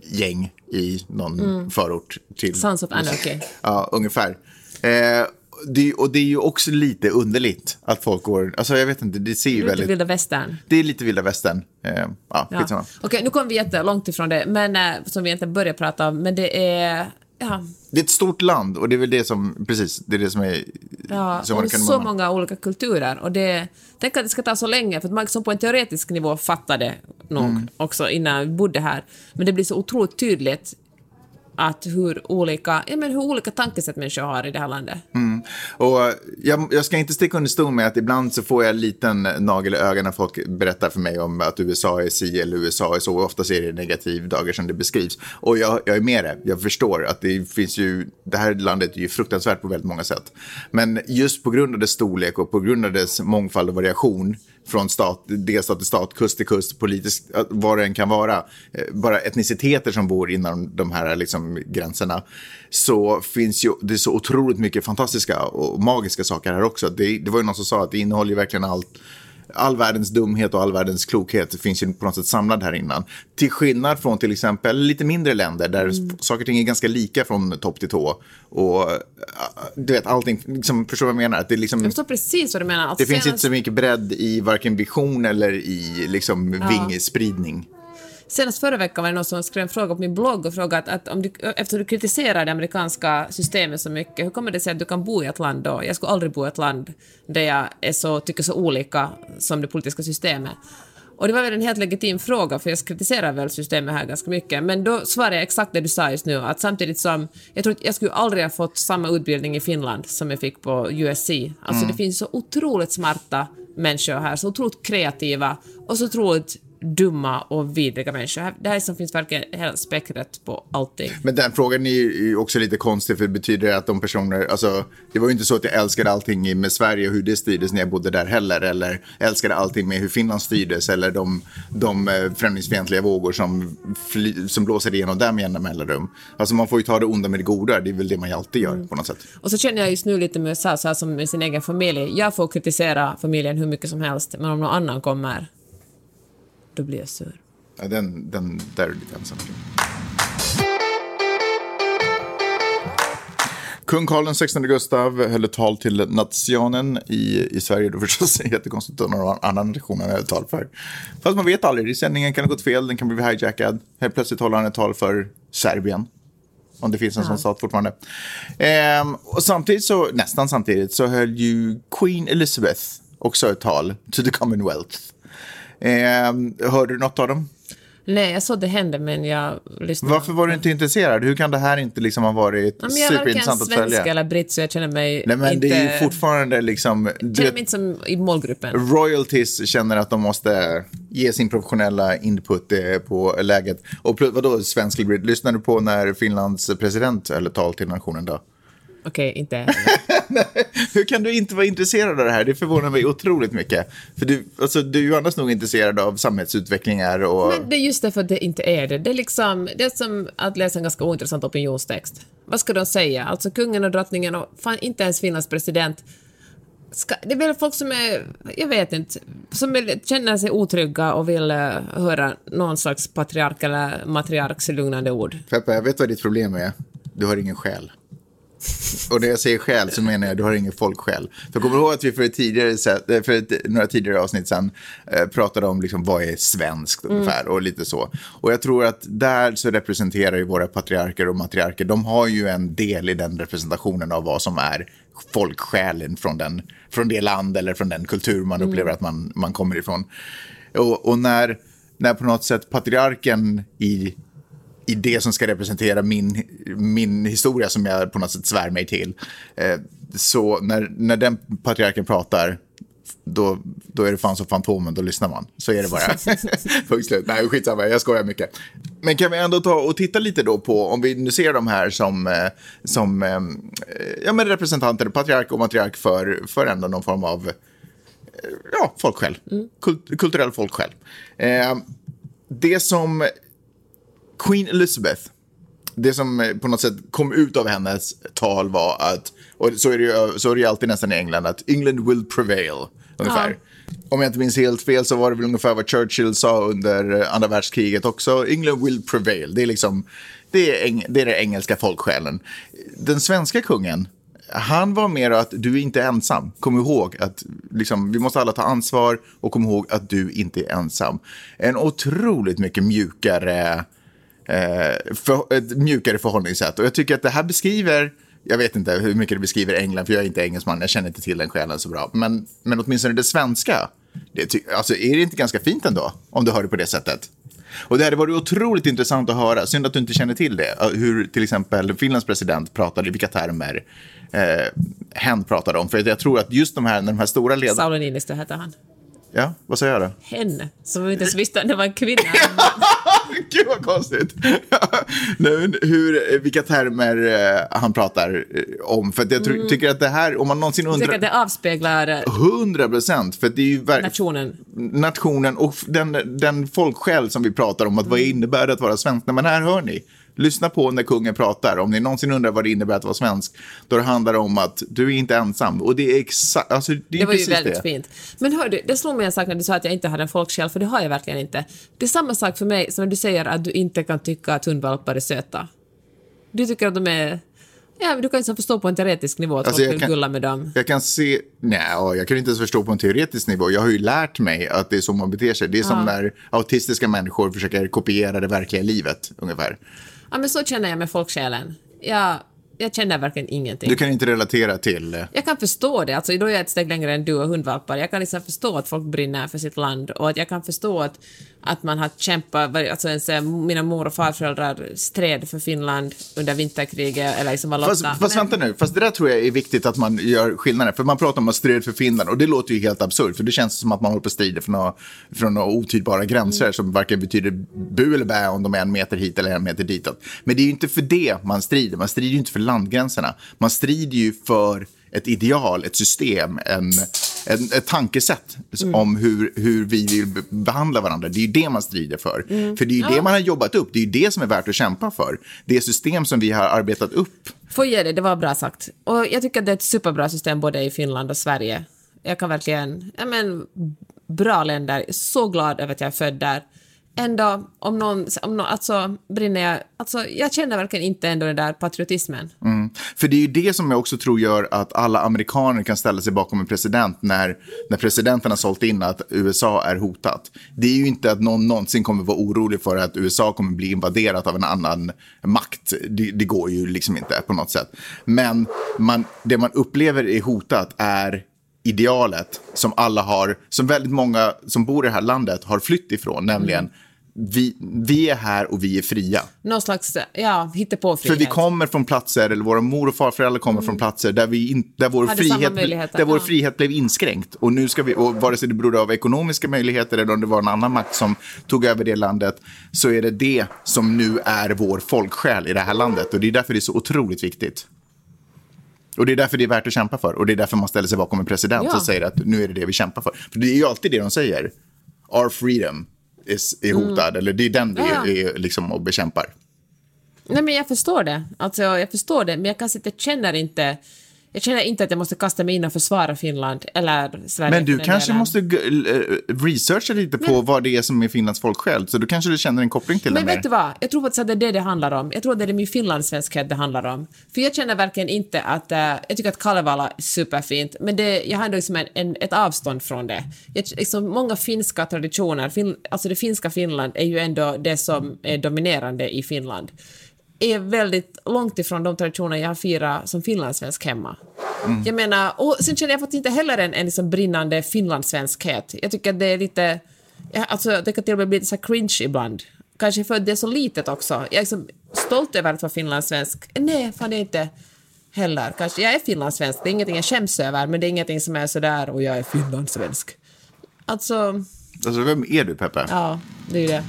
gäng i någon förort till... Sons of Anarchy. Ja, ungefär. Eh, det, och det är ju också lite underligt att folk går... Alltså jag vet inte, det ser ju Lite väldigt... vilda västern. Det är lite vilda västern. Eh, ja, Ja. Okej, nu kom vi jättelångt ifrån det, men äh, som vi inte började prata om, men det är... Ja, Det är ett stort land och det är väl det som, precis, det är det som är... Ja, som och man så många olika kulturer. Och det, tänk att det ska ta så länge, för att man liksom på en teoretisk nivå fattar det nog Mm. också innan vi bodde här. Men det blir så otroligt tydligt att hur olika, ja, men hur olika tankesätt människor har i det här landet. Mm. Och eh, jag, jag ska inte sticka under stol med att ibland så får jag en liten nagel i ögonen när folk berättar för mig om att USA är si eller USA är så. Ofta är det negativ dagar som det beskrivs. Och jag, jag är med det. Jag förstår att det finns ju, det här landet är ju fruktansvärt på väldigt många sätt. Men just på grund av dess storlek och på grund av dess mångfald och variation från stat, delstat till stat, kust till kust, politiskt, eh, vad det än kan vara, eh, bara etniciteter som bor inom de här liksom, gränserna, så finns ju det är så otroligt mycket fantastiska och magiska saker här också. Det, det var ju någon som sa att det innehåller verkligen allt, all världens dumhet och all världens klokhet finns ju på något sätt samlad här innan. Till skillnad från till exempel lite mindre länder där saker och ting är ganska lika från topp till tå. Och du vet, allting, liksom, förstår vad jag menar? Att det, liksom, Jag förstår precis vad du menar. Alltså det finns inte senast, så mycket bredd i varken vision eller i liksom, vingspridning. Senast förra veckan var det någon som skrev en fråga på min blogg och frågade att, att om du, eftersom du kritiserar det amerikanska systemet så mycket, hur kommer det sig att du kan bo i ett land då? Jag skulle aldrig bo i ett land där jag är så, tycker så olika som det politiska systemet. Och det var väl en helt legitim fråga, för jag kritiserar väl systemet här ganska mycket. Men då svarade jag exakt det du sa just nu, att samtidigt som... Jag tror att jag skulle aldrig ha fått samma utbildning i Finland som jag fick på USC. Alltså det finns så otroligt smarta människor här, så otroligt kreativa och så otroligt dumma och vidriga människor. Det här som finns verkligen hela spektret på allting. Men den frågan är ju också lite konstig för det betyder att de personer, alltså det var ju inte så att jag älskade allting med Sverige och hur det styrdes när jag bodde där heller eller älskade allting med hur Finland styrdes eller de, de eh, främlingsfientliga vågor som, fly, som blåser igenom där med jämna mellanrum. Alltså man får ju ta det onda med det goda, det är väl det man ju alltid gör mm. på något sätt. Och så känner jag just nu lite med USA, så här som med sin egen familj. Jag får kritisera familjen hur mycket som helst, men om någon annan kommer då blir jag sur. Ja, den, den där är du lite ensam Kung Karl XVI Gustav höll ett tal till nationen i, i Sverige. Då förstås är (laughs) det jättekonstigt att någon annan nation han höll ett tal för. Fast man vet aldrig. I sändningen kan det ha gått fel, den kan bli hijackad. Helt plötsligt håller han ett tal för Serbien. Om det finns en ja. sån stat fortfarande. Ehm, och samtidigt så, nästan samtidigt, så höll ju Queen Elizabeth också ett tal to the Commonwealth. Eh, hörde du något av dem? Nej, jag såg det hända men jag lyssnade. Varför var du inte intresserad? Hur kan det här inte liksom ha varit ja, superintressant att följa? Jag är varken svensk eller britt så jag känner mig Nej, men inte... det är ju fortfarande liksom... Jag känner mig inte som i målgruppen. Royalties känner att de måste ge sin professionella input eh, på läget. Och vadå svensk eller britt? Lyssnade du på när Finlands president höll tal till nationen då? Okej, okay, inte (laughs) (laughs) Hur kan du inte vara intresserad av det här? Det förvånar mig otroligt mycket. För du, alltså, du är ju annars nog intresserad av samhällsutvecklingar och... Men det är just därför att det inte är det. Det är liksom, det är som att läsa en ganska ointressant opinionstext. Vad ska de säga? Alltså kungen och drottningen och fan inte ens Finlands president. Ska, det är väl folk som är, jag vet inte, som är, känner sig otrygga och vill uh, höra någon slags patriark eller matriarks lugnande ord. Peppe, jag vet vad ditt problem är. Du har ingen själ. Och när jag säger själ så menar jag du har ingen folksjäl. För kommer ihåg att vi för, ett tidigare, eh, för ett, några tidigare avsnitt sen eh, pratade om liksom, vad är svenskt mm. ungefär och lite så. Och jag tror att där så representerar ju våra patriarker och matriarker, de har ju en del i den representationen av vad som är folksjälen från, den, från det land eller från den kultur man mm. upplever att man, man kommer ifrån. Och, och när, när på något sätt patriarken i i det som ska representera min, min historia som jag på något sätt svär mig till. Eh, så när, när den patriarken pratar, då, då är det fan som Fantomen, då lyssnar man. Så är det bara. (laughs) Punkt slut. Nej, skitsamma, jag skojar mycket. Men kan vi ändå ta och titta lite då på, om vi nu ser de här som, eh, som eh, ja, men representanter, patriark och matriark för, för ändå någon form av ja, folksjäl. Mm. Kult, kulturell folksjäl. Eh, det som Queen Elizabeth, det som eh, på något sätt kom ut av hennes tal var att, och så är det ju, så är det ju alltid nästan i England, att England will prevail, ungefär. Ja. Om jag inte minns helt fel så var det väl ungefär vad Churchill sa under eh, andra världskriget också. England will prevail. Det är liksom, det är, det är den engelska folksjälen. Den svenska kungen, han var mer att du är inte ensam. Kom ihåg att liksom, vi måste alla ta ansvar och kom ihåg att du inte är ensam. En otroligt mycket mjukare eh, för, ett mjukare förhållningssätt. Och jag tycker att det här beskriver, jag vet inte hur mycket det beskriver England, för jag är inte engelsman, jag känner inte till den själen så bra. Men, men åtminstone det svenska, det, alltså, är det inte ganska fint ändå, om du hör det på det sättet? Och det hade varit otroligt intressant att höra, synd att du inte känner till det, eh, hur till exempel Finlands president pratade, i vilka termer eh, hen pratade om. För jag tror att just de här, de här stora ledarna... Sauli Niinistö hette han. Ja, vad säger jag då? Hen, som vi inte ens visste att det var en kvinna. (laughs) Gud vad konstigt. (laughs) nu, hur, vilka termer eh, han pratar eh, om. För jag mm. tycker att det här, om man någonsin undrar... Tycker att det avspeglar... Hundra procent. För det är ju Nationen. Nationen och den, den folksjäl som vi pratar om. Att mm. Vad innebär det att vara svensk? Men här hör ni. Lyssna på när kungen pratar. Om ni någonsin undrar vad det innebär att vara svensk, då det handlar om att du är inte ensam. Och det är exakt, alltså det är Det var ju väldigt det. fint. Men hör du, det slog mig en sak när du sa att jag inte hade en folksjäl, för det har jag verkligen inte. Det är samma sak för mig som när du säger att du inte kan tycka att hundvalpar är söta. Du tycker att de är Ja, men du kan inte förstå på en teoretisk nivå att Alltså, folk vill kan- gulla med dem. Jag kan se, nej, jag kan inte ens förstå på en teoretisk nivå. Jag har ju lärt mig att det är så man beter sig. Det är som när autistiska människor försöker kopiera det verkliga livet, ungefär. Ja, men så känner jag med folksjälen. Jag, jag känner verkligen ingenting. Du kan inte relatera till... eh, Jag kan förstå det, alltså då är jag ett steg längre än du och hundvalpar. Jag kan liksom förstå att folk brinner för sitt land och att jag kan förstå att, att man har kämpat, alltså ens, eh, mina mor och farföräldrar stred för Finland under vinterkriget eller liksom Fast, fast Men- vänta nu, fast det där tror jag är viktigt att man gör skillnader. För man pratar om att strida för Finland och det låter ju helt absurt. För det känns som att man håller på att strida för några, från några otydbara gränser som varken betyder bu eller bä om de är en meter hit eller en meter ditåt. Men det är ju inte för det man strider. Man strider ju inte för landgränserna. Man strider ju för ett ideal, ett system, en, en, ett tankesätt om hur, hur vi vill be- behandla varandra. Det är ju det man strider för. För det är ju det man har jobbat upp. Det är ju det som är värt att kämpa för. Det system som vi har arbetat upp Får ge det, det var bra sagt. Och jag tycker att det är ett superbra system både i Finland och Sverige. Jag kan verkligen, ja men, bra länder. Så glad över att jag är född där. Ändå, om någon, om någon alltså brinner jag, alltså jag känner verkligen inte ändå den där patriotismen. Mm. För det är ju det som jag också tror gör att alla amerikaner kan ställa sig bakom en president när, när presidenten har sålt in att USA är hotat. Det är ju inte att någon någonsin kommer vara orolig för att USA kommer bli invaderat av en annan makt. Det, det går ju liksom inte på något sätt. Men man, det man upplever är hotat är idealet som alla har, som väldigt många som bor i det här landet har flytt ifrån, nämligen vi, vi är här och vi är fria. Någon slags, ja, hittepåfrihet. För vi kommer från platser, eller våra mor och farföräldrar kommer från platser där, vi in, där, vår, Hade frihet, där vår ja. frihet blev inskränkt. Och nu ska vi, och vare sig det berodde av ekonomiska möjligheter eller om det var en annan makt som tog över det landet, så är det det som nu är vår folksjäl i det här landet. Och det är därför det är så otroligt viktigt. Och det är därför det är värt att kämpa för. Och det är därför man ställer sig bakom en president Ja. som säger att nu är det det vi kämpar för. För det är ju alltid det de säger. Our freedom är hotad. Eller det är den vi Mm. Ja. är, liksom och bekämpar. Nej, men jag förstår det. Alltså, jag förstår det, men jag kanske inte känner inte... Jag känner inte att jag måste kasta mig in och försvara Finland eller Sverige. Men du kanske delen. måste eh, researcha lite på vad det är som är Finlands folksjäl. Så då kanske du känner en koppling till Men det mer. vet du vad? Jag tror faktiskt att det är det det handlar om. Jag tror att det är min finlandssvenskhet det handlar om. För jag känner verkligen inte att... eh, jag tycker att Kalevala är superfint, men det, jag har ändå liksom en, en, ett avstånd från det. Jag, liksom, många finska traditioner, fin, alltså det finska Finland är ju ändå det som är dominerande i Finland är väldigt långt ifrån de traditioner jag har firat som finlandssvensk hemma. Jag menar, och sen känner jag faktiskt inte heller en, en liksom brinnande finlandssvenskhet. Jag tycker att det är lite... Alltså, det kan till och med bli lite så cringe ibland. Kanske för att det är så litet också. Jag är liksom stolt över att vara finlandssvensk. Nej, fan det är inte heller. Kanske, jag är finlandssvensk, det är ingenting jag skäms över, men det är ingenting som är sådär och jag är finlandssvensk. Alltså, Alltså, vem är du, Peppe? ja, det är ju det.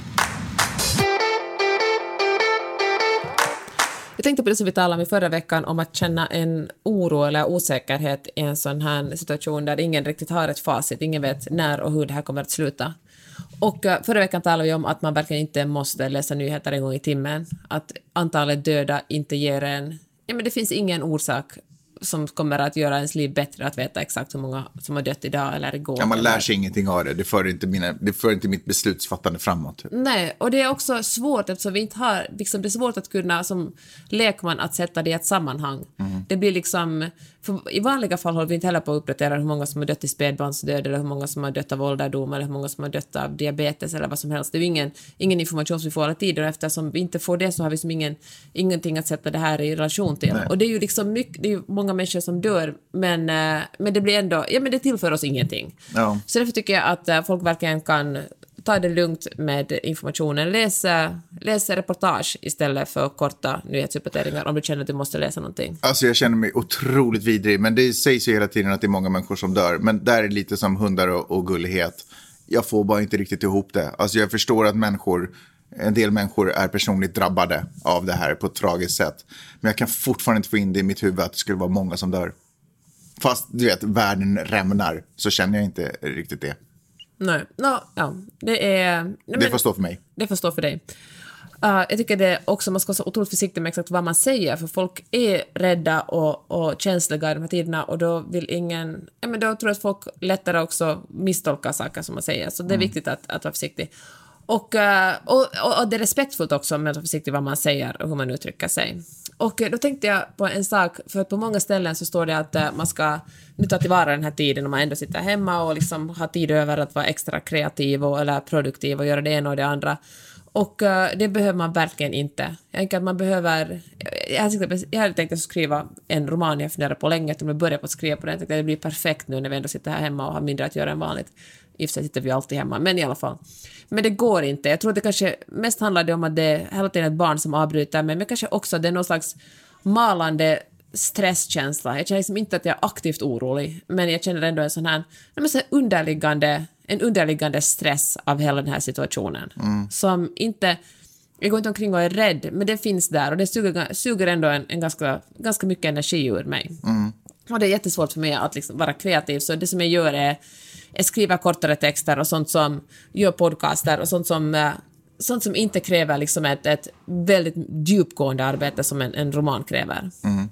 Jag tänkte på det som vi talade om i förra veckan, om att känna en oro eller osäkerhet i en sån här situation där ingen riktigt har ett facit, ingen vet när och hur det här kommer att sluta. Och eh, förra veckan talade vi om att man verkligen inte måste läsa nyheter en gång i timmen, att antalet döda inte ger en... Ja, men det finns ingen orsak som kommer att göra ens liv bättre att veta exakt hur många som har dött idag eller igår. Ja, man lär sig ingenting av det. Det för inte, mina, det för inte mitt beslutsfattande framåt. Nej, och det är också svårt eftersom vi inte har, liksom, det är svårt att kunna som lekman att sätta det i ett sammanhang. Det blir liksom, I vanliga fall håller vi inte heller på att uppdatera hur många som har dött i spädbarnsdöd eller hur många som har dött av ålderdom eller hur många som har dött av diabetes eller vad som helst. Det är ingen, ingen information som vi får hela tiden och eftersom vi inte får det så har vi som ingen, ingenting att sätta det här i relation till. Och det är ju liksom mycket, det är ju många människor som dör men, eh, men det blir ändå, ja men det tillför oss ingenting. Ja. Så därför tycker jag att eh, folk verkligen kan ta det lugnt med informationen. Läs, läs reportage istället för korta nyhetsuppdateringar om du känner att du måste läsa någonting. Alltså jag känner mig otroligt vidrig, men det sägs ju hela tiden att det är många människor som dör. Men där är lite som hundar och, och gullighet. Jag får bara inte riktigt ihop det. Alltså jag förstår att människor, en del människor är personligt drabbade av det här på ett tragiskt sätt. Men jag kan fortfarande inte få in det i mitt huvud att det skulle vara många som dör. Fast du vet, världen rämnar, så känner jag inte riktigt det. Nej, no, ja, det är... Nej, Det får stå för mig. Det får stå för dig. Uh, jag tycker det också, man ska vara så otroligt försiktig med exakt vad man säger, för folk är rädda och, och känsliga i de här tiderna och då vill ingen... Ja, men då tror jag att folk lättare också misstolkar saker som man säger, så det är viktigt att, att vara försiktig. Och, eh, och, och, och det är respektfullt också med att vara försiktig vad man säger och hur man uttrycker sig. Och eh, då tänkte jag på en sak, för att på många ställen så står det att eh, man ska nu ta tillvara den här tiden om man ändå sitter hemma och liksom har tid över att vara extra kreativ och, eller produktiv och göra det ena och det andra. Och det behöver man verkligen inte. Jag tänker att man behöver... Jag hade, jag hade tänkt att skriva en roman jag funderade på länge, att jag började på att skriva på den. Jag tänkte att det blir perfekt nu när vi ändå sitter här hemma och har mindre att göra än vanligt. I och för sig sitter vi alltid hemma, men i alla fall. Men det går inte. Jag tror att det kanske mest handlar det om att det är hela tiden ett barn som avbryter mig, men kanske också det är någon slags malande stresskänsla. Jag känner liksom inte att jag är aktivt orolig, men jag känner ändå en sån här, så underliggande, en underliggande stress av hela den här situationen. Mm. Som inte... Jag går inte omkring och är rädd, men det finns där och det suger, suger ändå en, en ganska, ganska mycket energi ur mig. Mm. Och det är jättesvårt för mig att liksom vara kreativ, så det som jag gör är skriver kortare texter och sånt som gör podcaster och sånt som eh, sånt som inte kräver liksom ett, ett väldigt djupgående arbete som en, en roman kräver. Mm.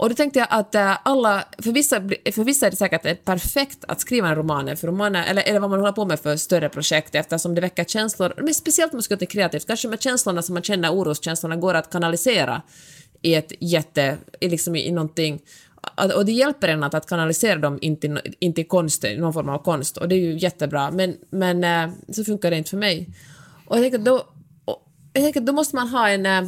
Och då tänkte jag att äh, alla, för vissa, för vissa är det säkert perfekt att skriva en roman, för romaner, eller, eller vad man håller på med för större projekt eftersom det väcker känslor, men speciellt om man ska göra kreativt, kanske med känslorna som man känner, oroskänslorna, går att kanalisera i ett jätte, i, liksom i, i och det hjälper en att, att kanalisera dem in till, in till konst, någon form av konst, och det är ju jättebra, men, men äh, så funkar det inte för mig. Och jag tänker att då, jag tänker då måste man ha en... Äh,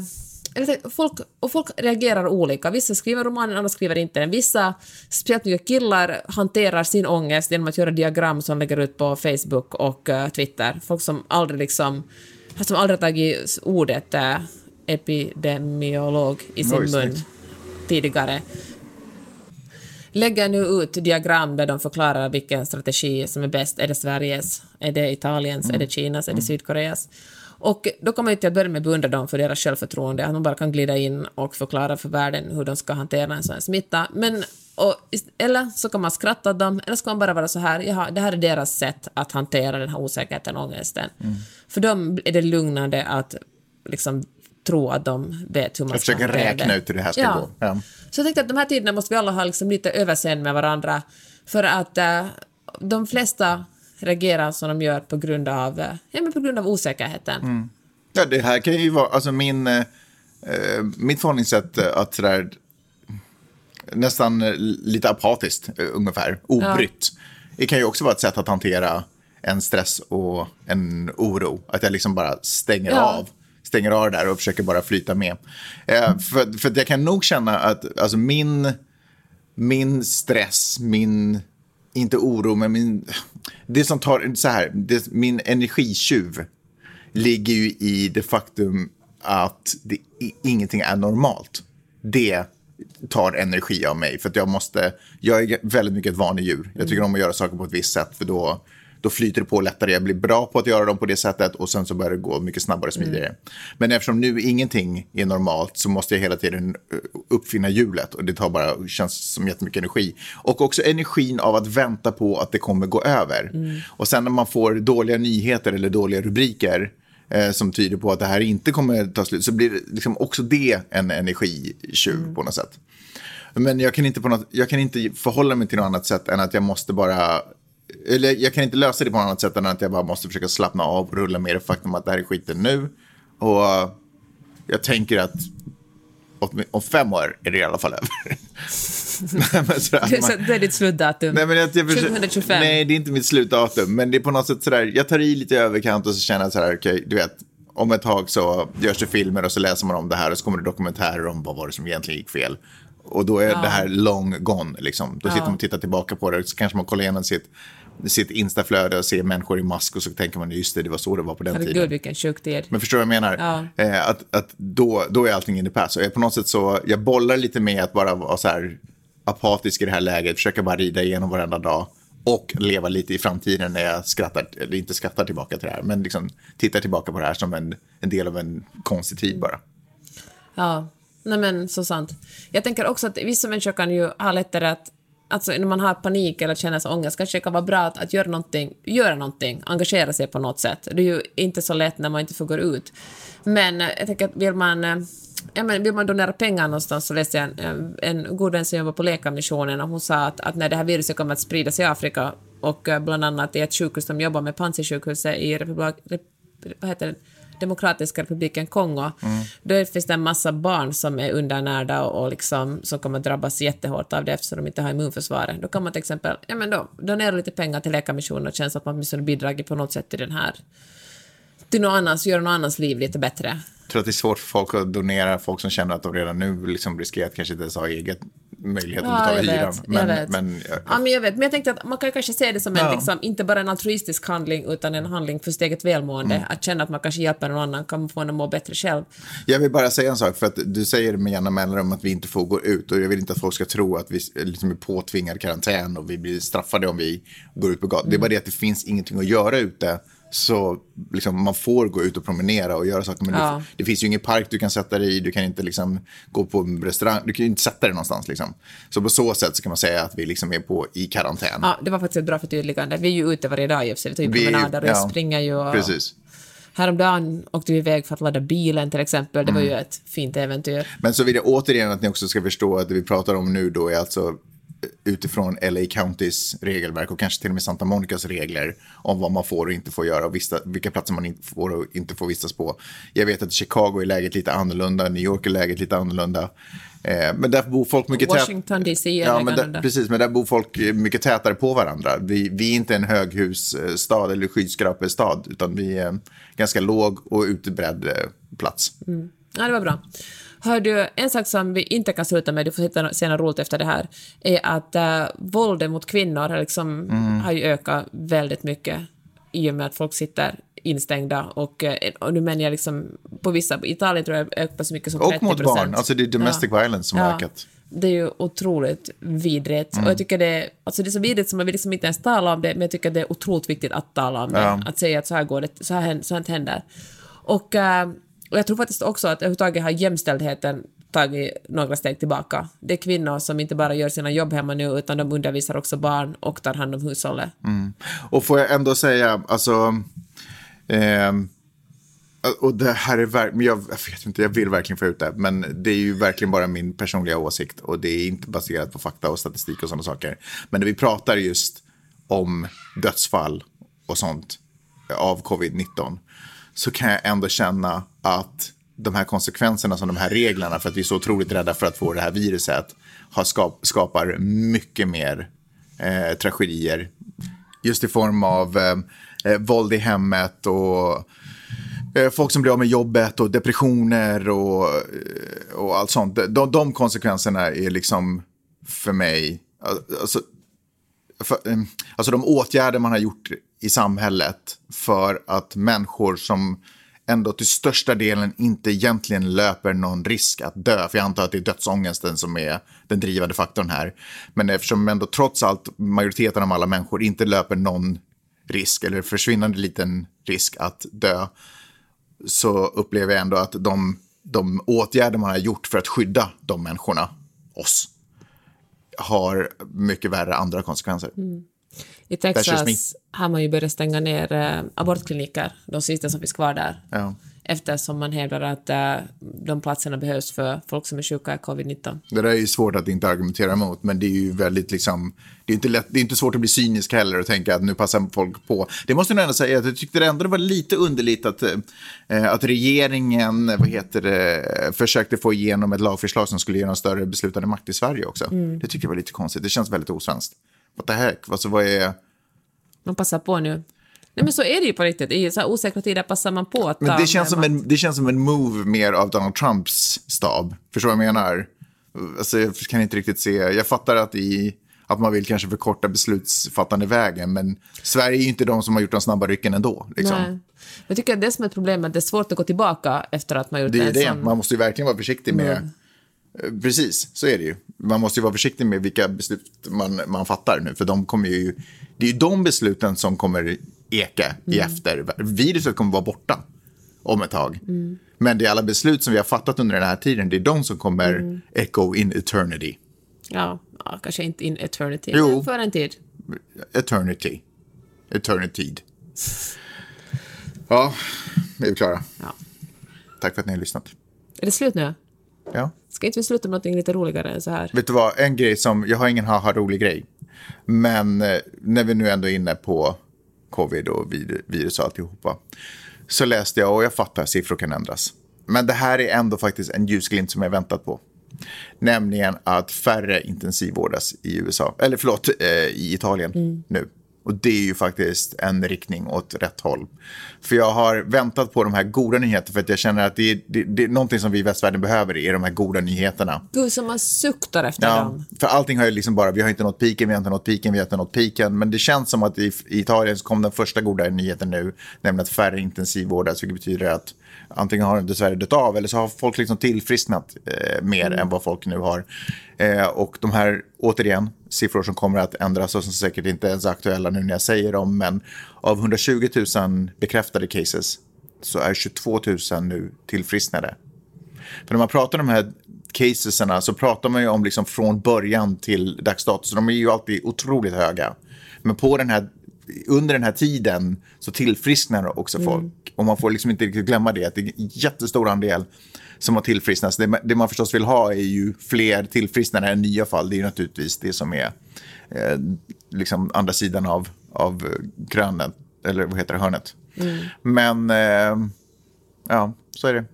folk, och folk reagerar olika. Vissa skriver romanen, andra skriver inte den. Vissa, speciellt mycket killar, hanterar sin ångest genom att göra diagram som lägger ut på Facebook och uh, Twitter. Folk som aldrig liksom, som aldrig tagit ordet uh, epidemiolog i sin mun tidigare lägger nu ut diagram där de förklarar vilken strategi som är bäst. Är det Sveriges? Är det Italiens? Mm. Är det Kinas? Är det mm. Sydkoreas? Och då kommer man till att börja med beundra dem för deras självförtroende, att de bara kan glida in och förklara för världen hur de ska hantera en sån här smitta. Men, och, eller så kan man skratta åt dem, eller så kan man bara vara så här, jaha, det här är deras sätt att hantera den här osäkerheten och ångesten. Mm. För dem är det lugnande att liksom tro att de vet hur man ska försöker räkna ut hur det här ska ja. gå. Ja. Så jag tänkte att de här tiderna måste vi alla ha liksom lite överseende med varandra, för att äh, de flesta reagerar som de gör på grund av, äh, ja, men på grund av osäkerheten. Mm. Ja, det här kan ju vara, alltså min, äh, mitt förhållningssätt att sådär, nästan lite apatiskt ungefär, obrytt. Ja. Det kan ju också vara ett sätt att hantera en stress och en oro. Att jag liksom bara stänger ja. av stänger av det där och försöker bara flyta med. Eh, för, för jag kan nog känna att alltså min, min stress, min, inte oro, men min, det som tar, så här, det, min energitjuv ligger ju i det faktum att det, ingenting är normalt. Det tar energi av mig. För att jag måste, jag är väldigt mycket ett vanedjur. Jag tycker om att göra saker på ett visst sätt för då då flyter det på lättare. Jag blir bra på att göra dem på det sättet och sen så börjar det gå mycket snabbare och smidigare. Mm. Men eftersom nu ingenting är normalt så måste jag hela tiden eh, uppfinna hjulet och det tar bara, känns som jättemycket energi. Och också energin av att vänta på att det kommer gå över. Mm. Och sen när man får dåliga nyheter eller dåliga rubriker eh, som tyder på att det här inte kommer ta slut så blir liksom också det en energitjuv mm. på något sätt. Men jag kan, inte på något, jag kan inte förhålla mig till något annat sätt än att jag måste bara eller jag kan inte lösa det på något annat sätt än att jag bara måste försöka slappna av och rulla med det faktum att det här är skiten nu. Och jag tänker att om fem år är det i alla fall över. (laughs) men sådär, det är ditt slutdatum? Nej, men jag, jag, 2025? Nej, det är inte mitt slutdatum. Men det är på något sätt sådär, jag tar i lite i överkant och så känner jag sådär, okej, okay, du vet, om ett tag så görs det filmer och så läser man om det här och så kommer det dokumentärer om vad var det som egentligen gick fel. Och då är ja. det här long gone, liksom. Då ja. sitter man och tittar tillbaka på det och så kanske man kollar igenom sitt sitt instaflöde och ser människor i mask och så tänker man just det, det var så det var på den Herregud, tiden. vilken sjuk tid. Men förstår du vad jag menar? Ja. Eh, att att då, då är allting in the past. Och jag på något sätt så, jag bollar lite med att bara vara så här apatisk i det här läget, försöka bara rida igenom varenda dag och leva lite i framtiden när jag skrattar, eller inte skrattar tillbaka till det här, men liksom tittar tillbaka på det här som en, en del av en konstig tid bara. Ja, nej men så sant. Jag tänker också att vissa människor kan ju ha lättare att alltså när man har panik eller känner sig ångest kanske det kan vara bra att, att göra, någonting, göra någonting, engagera sig på något sätt. Det är ju inte så lätt när man inte får gå ut. Men eh, jag tänker att vill man, eh, ja, men vill man donera pengar någonstans så läste jag en, eh, en god vän som jobbar på Läkarmissionen och hon sa att, att när det här viruset kommer att spridas i Afrika och bland annat i ett sjukhus som jobbar med, Panzisjukhuset i Republik, vad heter det, Demokratiska republiken Kongo, då finns det en massa barn som är undernärda och, och liksom, som kommer att drabbas jättehårt av det eftersom de inte har immunförsvaret. Då kan man till exempel ja, men då, donera lite pengar till Läkarmissionen och känna att man åtminstone bidragit på något sätt till den här till någon annans, göra någon annans liv lite bättre. Jag tror att det är svårt för folk att donera, folk som känner att de redan nu liksom riskerar att kanske inte ens ha eget möjlighet att betala jag hyran. Men, jag vet. men ja, ja, men jag vet. Men jag tänkte att man kan kanske se det som en, Ja. liksom, inte bara en altruistisk handling, utan en handling för sitt eget välmående. Mm. Att känna att man kanske hjälper någon annan, kan få en att må bättre själv. Jag vill bara säga en sak, för att du säger med jämna mellanrum att vi inte får gå ut och jag vill inte att folk ska tro att vi liksom är påtvingad karantän och vi blir straffade om vi går ut på gatan. Det är bara det att det finns ingenting att göra ute. Så liksom, man får gå ut och promenera och göra saker. Men Ja. det, det finns ju ingen park du kan sätta dig i, du kan inte liksom, gå på en restaurang, du kan inte sätta dig någonstans. Liksom. Så på så sätt så kan man säga att vi liksom är på, i karantän. Ja, det var faktiskt ett bra förtydligande. Vi är ju ute varje dag i och för sig. Vi tar ju promenader och ja, springer ju. Och... Precis. Häromdagen åkte vi iväg för att ladda bilen till exempel. Det var Mm. ju ett fint äventyr. Men så vill jag återigen att ni också ska förstå att det vi pratar om nu då är alltså utifrån LA Countys regelverk och kanske till och med Santa Monicas regler om vad man får och inte får göra och vista, vilka platser man inte får och inte får vistas på. Jag vet att Chicago är läget lite annorlunda, New York är läget lite annorlunda. Eh, men där bor folk mycket Washington DC är ja, men där. Precis, men där bor folk eh, mycket tätare på varandra. Vi, vi är inte en höghusstad eller skyskrapestad, utan vi är en ganska låg och utbredd eh, plats. Ja, det var bra. Hör du, en sak som vi inte kan sluta med, du får hitta se något roligt efter det här, är att äh, våldet mot kvinnor har, liksom, Mm. har ju ökat väldigt mycket i och med att folk sitter instängda och, eh, och nu menar jag liksom på vissa, Italien tror jag ökat så mycket som 30 Och mot barn, alltså det är domestic violence som har ökat. Det är ju otroligt vidrigt. Mm. Och jag tycker det, alltså det är så vidrigt som man vill liksom inte ens tala om det, men jag tycker det är otroligt viktigt att tala om det. Ja. Att säga att så här går det, så här, hän- sånt händer. Och, eh, och jag tror faktiskt också att överhuvudtaget har jämställdheten tagit några steg tillbaka. Det är kvinnor som inte bara gör sina jobb hemma nu, utan de undervisar också barn och tar hand om hushållet. Mm. Och får jag ändå säga, alltså... Eh, och det här är verkligen, jag, jag vet inte, jag vill verkligen få ut det, men det är ju verkligen bara min personliga åsikt och det är inte baserat på fakta och statistik och sådana saker. Men när vi pratar just om dödsfall och sånt av covid-19 så kan jag ändå känna att de här konsekvenserna som de här reglerna för att vi är så otroligt rädda för att få det här viruset har skap, skapar mycket mer eh, tragedier. Just i form av eh, eh våld i hemmet och eh, folk som blir av med jobbet och depressioner och, och allt sånt. De, de konsekvenserna är liksom för mig, alltså, för, eh, alltså de åtgärder man har gjort i samhället för att människor som ändå till största delen inte egentligen löper någon risk att dö. För jag antar att det är dödsångesten som är den drivande faktorn här. Men eftersom ändå trots allt majoriteten av alla människor inte löper någon risk eller försvinnande liten risk att dö så upplever jag ändå att de, de åtgärder man har gjort för att skydda de människorna, oss, har mycket värre andra konsekvenser. I That's just Texas har man ju börjat stänga ner eh, abortkliniker, de sista som finns kvar där. Ja. Eftersom man hävdar att eh, de platserna behövs för folk som är sjuka i covid-19. Det där är ju svårt att inte argumentera emot, men det är ju väldigt liksom, det är inte, lätt, det är inte svårt att bli cynisk heller och tänka att nu passar folk på. Det måste jag ändå säga, att jag tyckte ändå det var lite underligt att, eh, att regeringen, vad heter det, försökte få igenom ett lagförslag som skulle ge någon större beslutande makt i Sverige också. Det tycker jag var lite konstigt, det känns väldigt osvenskt. What the heck, alltså vad är... Man passar på nu. Nej men så är det ju på riktigt. I så här osäkra tider passar man på att Men det känns, som en, det känns som en move mer av Donald Trumps stab. Förstår du vad jag menar? Alltså, jag kan inte riktigt se. Jag fattar att, i, att man vill kanske förkorta beslutsfattande vägen. Men Sverige är ju inte de som har gjort de snabba rycken ändå. Liksom. Nej. Jag tycker att det som är ett problem är att det är svårt att gå tillbaka efter att man gjort Det är det. sån... Man måste ju verkligen vara försiktig med... Mm. Eh, Precis, så är det ju. Man måste ju vara försiktig med vilka beslut man, man fattar nu. För de kommer ju... Det är ju de besluten som kommer eka i Mm. efter. Viruset kommer vara borta om ett tag. Mm. Men det är alla beslut som vi har fattat under den här tiden, det är de som kommer Mm. echo in eternity. Ja, ja, kanske inte in eternity, Jo. men för en tid. Eternity. Eternityd. Ja, är vi klara? Ja. Tack för att ni har lyssnat. Är det slut nu? Ja. Ska inte vi sluta med något lite roligare än så här? Vet du vad, en grej som, jag har ingen haha-rolig grej. Men eh, när vi nu ändå är inne på covid och virus och alltihopa. så läste jag, och jag fattar, siffror kan ändras. Men det här är ändå faktiskt en ljusglimt som jag väntat på. Nämligen att färre intensivvårdas i USA, eller förlåt, eh, i Italien nu. Och det är ju faktiskt en riktning åt rätt håll. För jag har väntat på de här goda nyheterna för att jag känner att det är, det, det är någonting som vi i västvärlden behöver, är de här goda nyheterna. Gud, som man suktar efter Ja, dem. för allting har ju liksom bara, vi har inte nått piken, vi har inte nått piken, vi har inte nått piken. Men det känns som att i, i Italien så kom den första goda nyheten nu, nämligen att färre intensivvårdas, vilket betyder att antingen har de dessvärre dött av eller så har folk liksom tillfrisknat eh, mer än vad folk nu har. Eh, och de här, återigen, siffror som kommer att ändras och som säkert inte ens är aktuella nu när jag säger dem, men av 120 000 bekräftade cases så är 22 000 nu tillfrisknade. För när man pratar om de här casesarna så pratar man ju om liksom från början till dags dato. Så de är ju alltid otroligt höga. Men på den här, under den här tiden så tillfrisknar också folk. Och man får liksom inte riktigt glömma det, att det är en jättestor andel som har tillfrisknat. Det, det man förstås vill ha är ju fler tillfrisknande än nya fall. Det är ju naturligtvis det som är eh, liksom andra sidan av, av krönet, eller vad heter det, hörnet. Men eh, ja, så är det.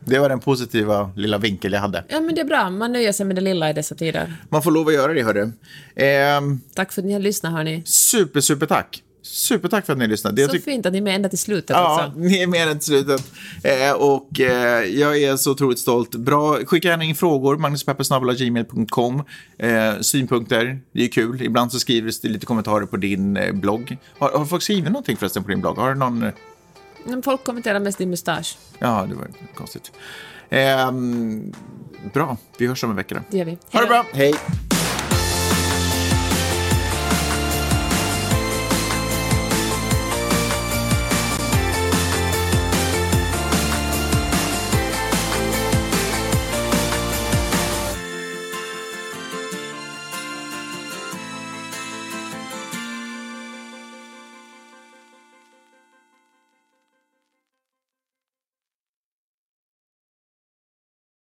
Det var den positiva lilla vinkel jag hade. Ja, men det är bra. Man nöjer sig med det lilla i dessa tider. Man får lov att göra det, hörru. Eh, Tack för att ni har lyssnat, hörni. super, super tack. Supertack för att ni lyssnade. Så fint att ni är med ända till slutet Ja, också. ni är mer än till slutet. Eh, och eh, jag är så otroligt stolt. Bra, skicka gärna in frågor, magnuspeppersnabelagmail.com. Eh, synpunkter, det är kul. Ibland så skrivs det lite kommentarer på din eh, blogg. Har, har folk skrivit någonting förresten på din blogg? Har du någon... eh, folk kommenterar mest din mustasch. Ja, det var konstigt. Ehm, bra, vi hörs om en vecka då. Det gör vi. Ha det Hej bra, hej!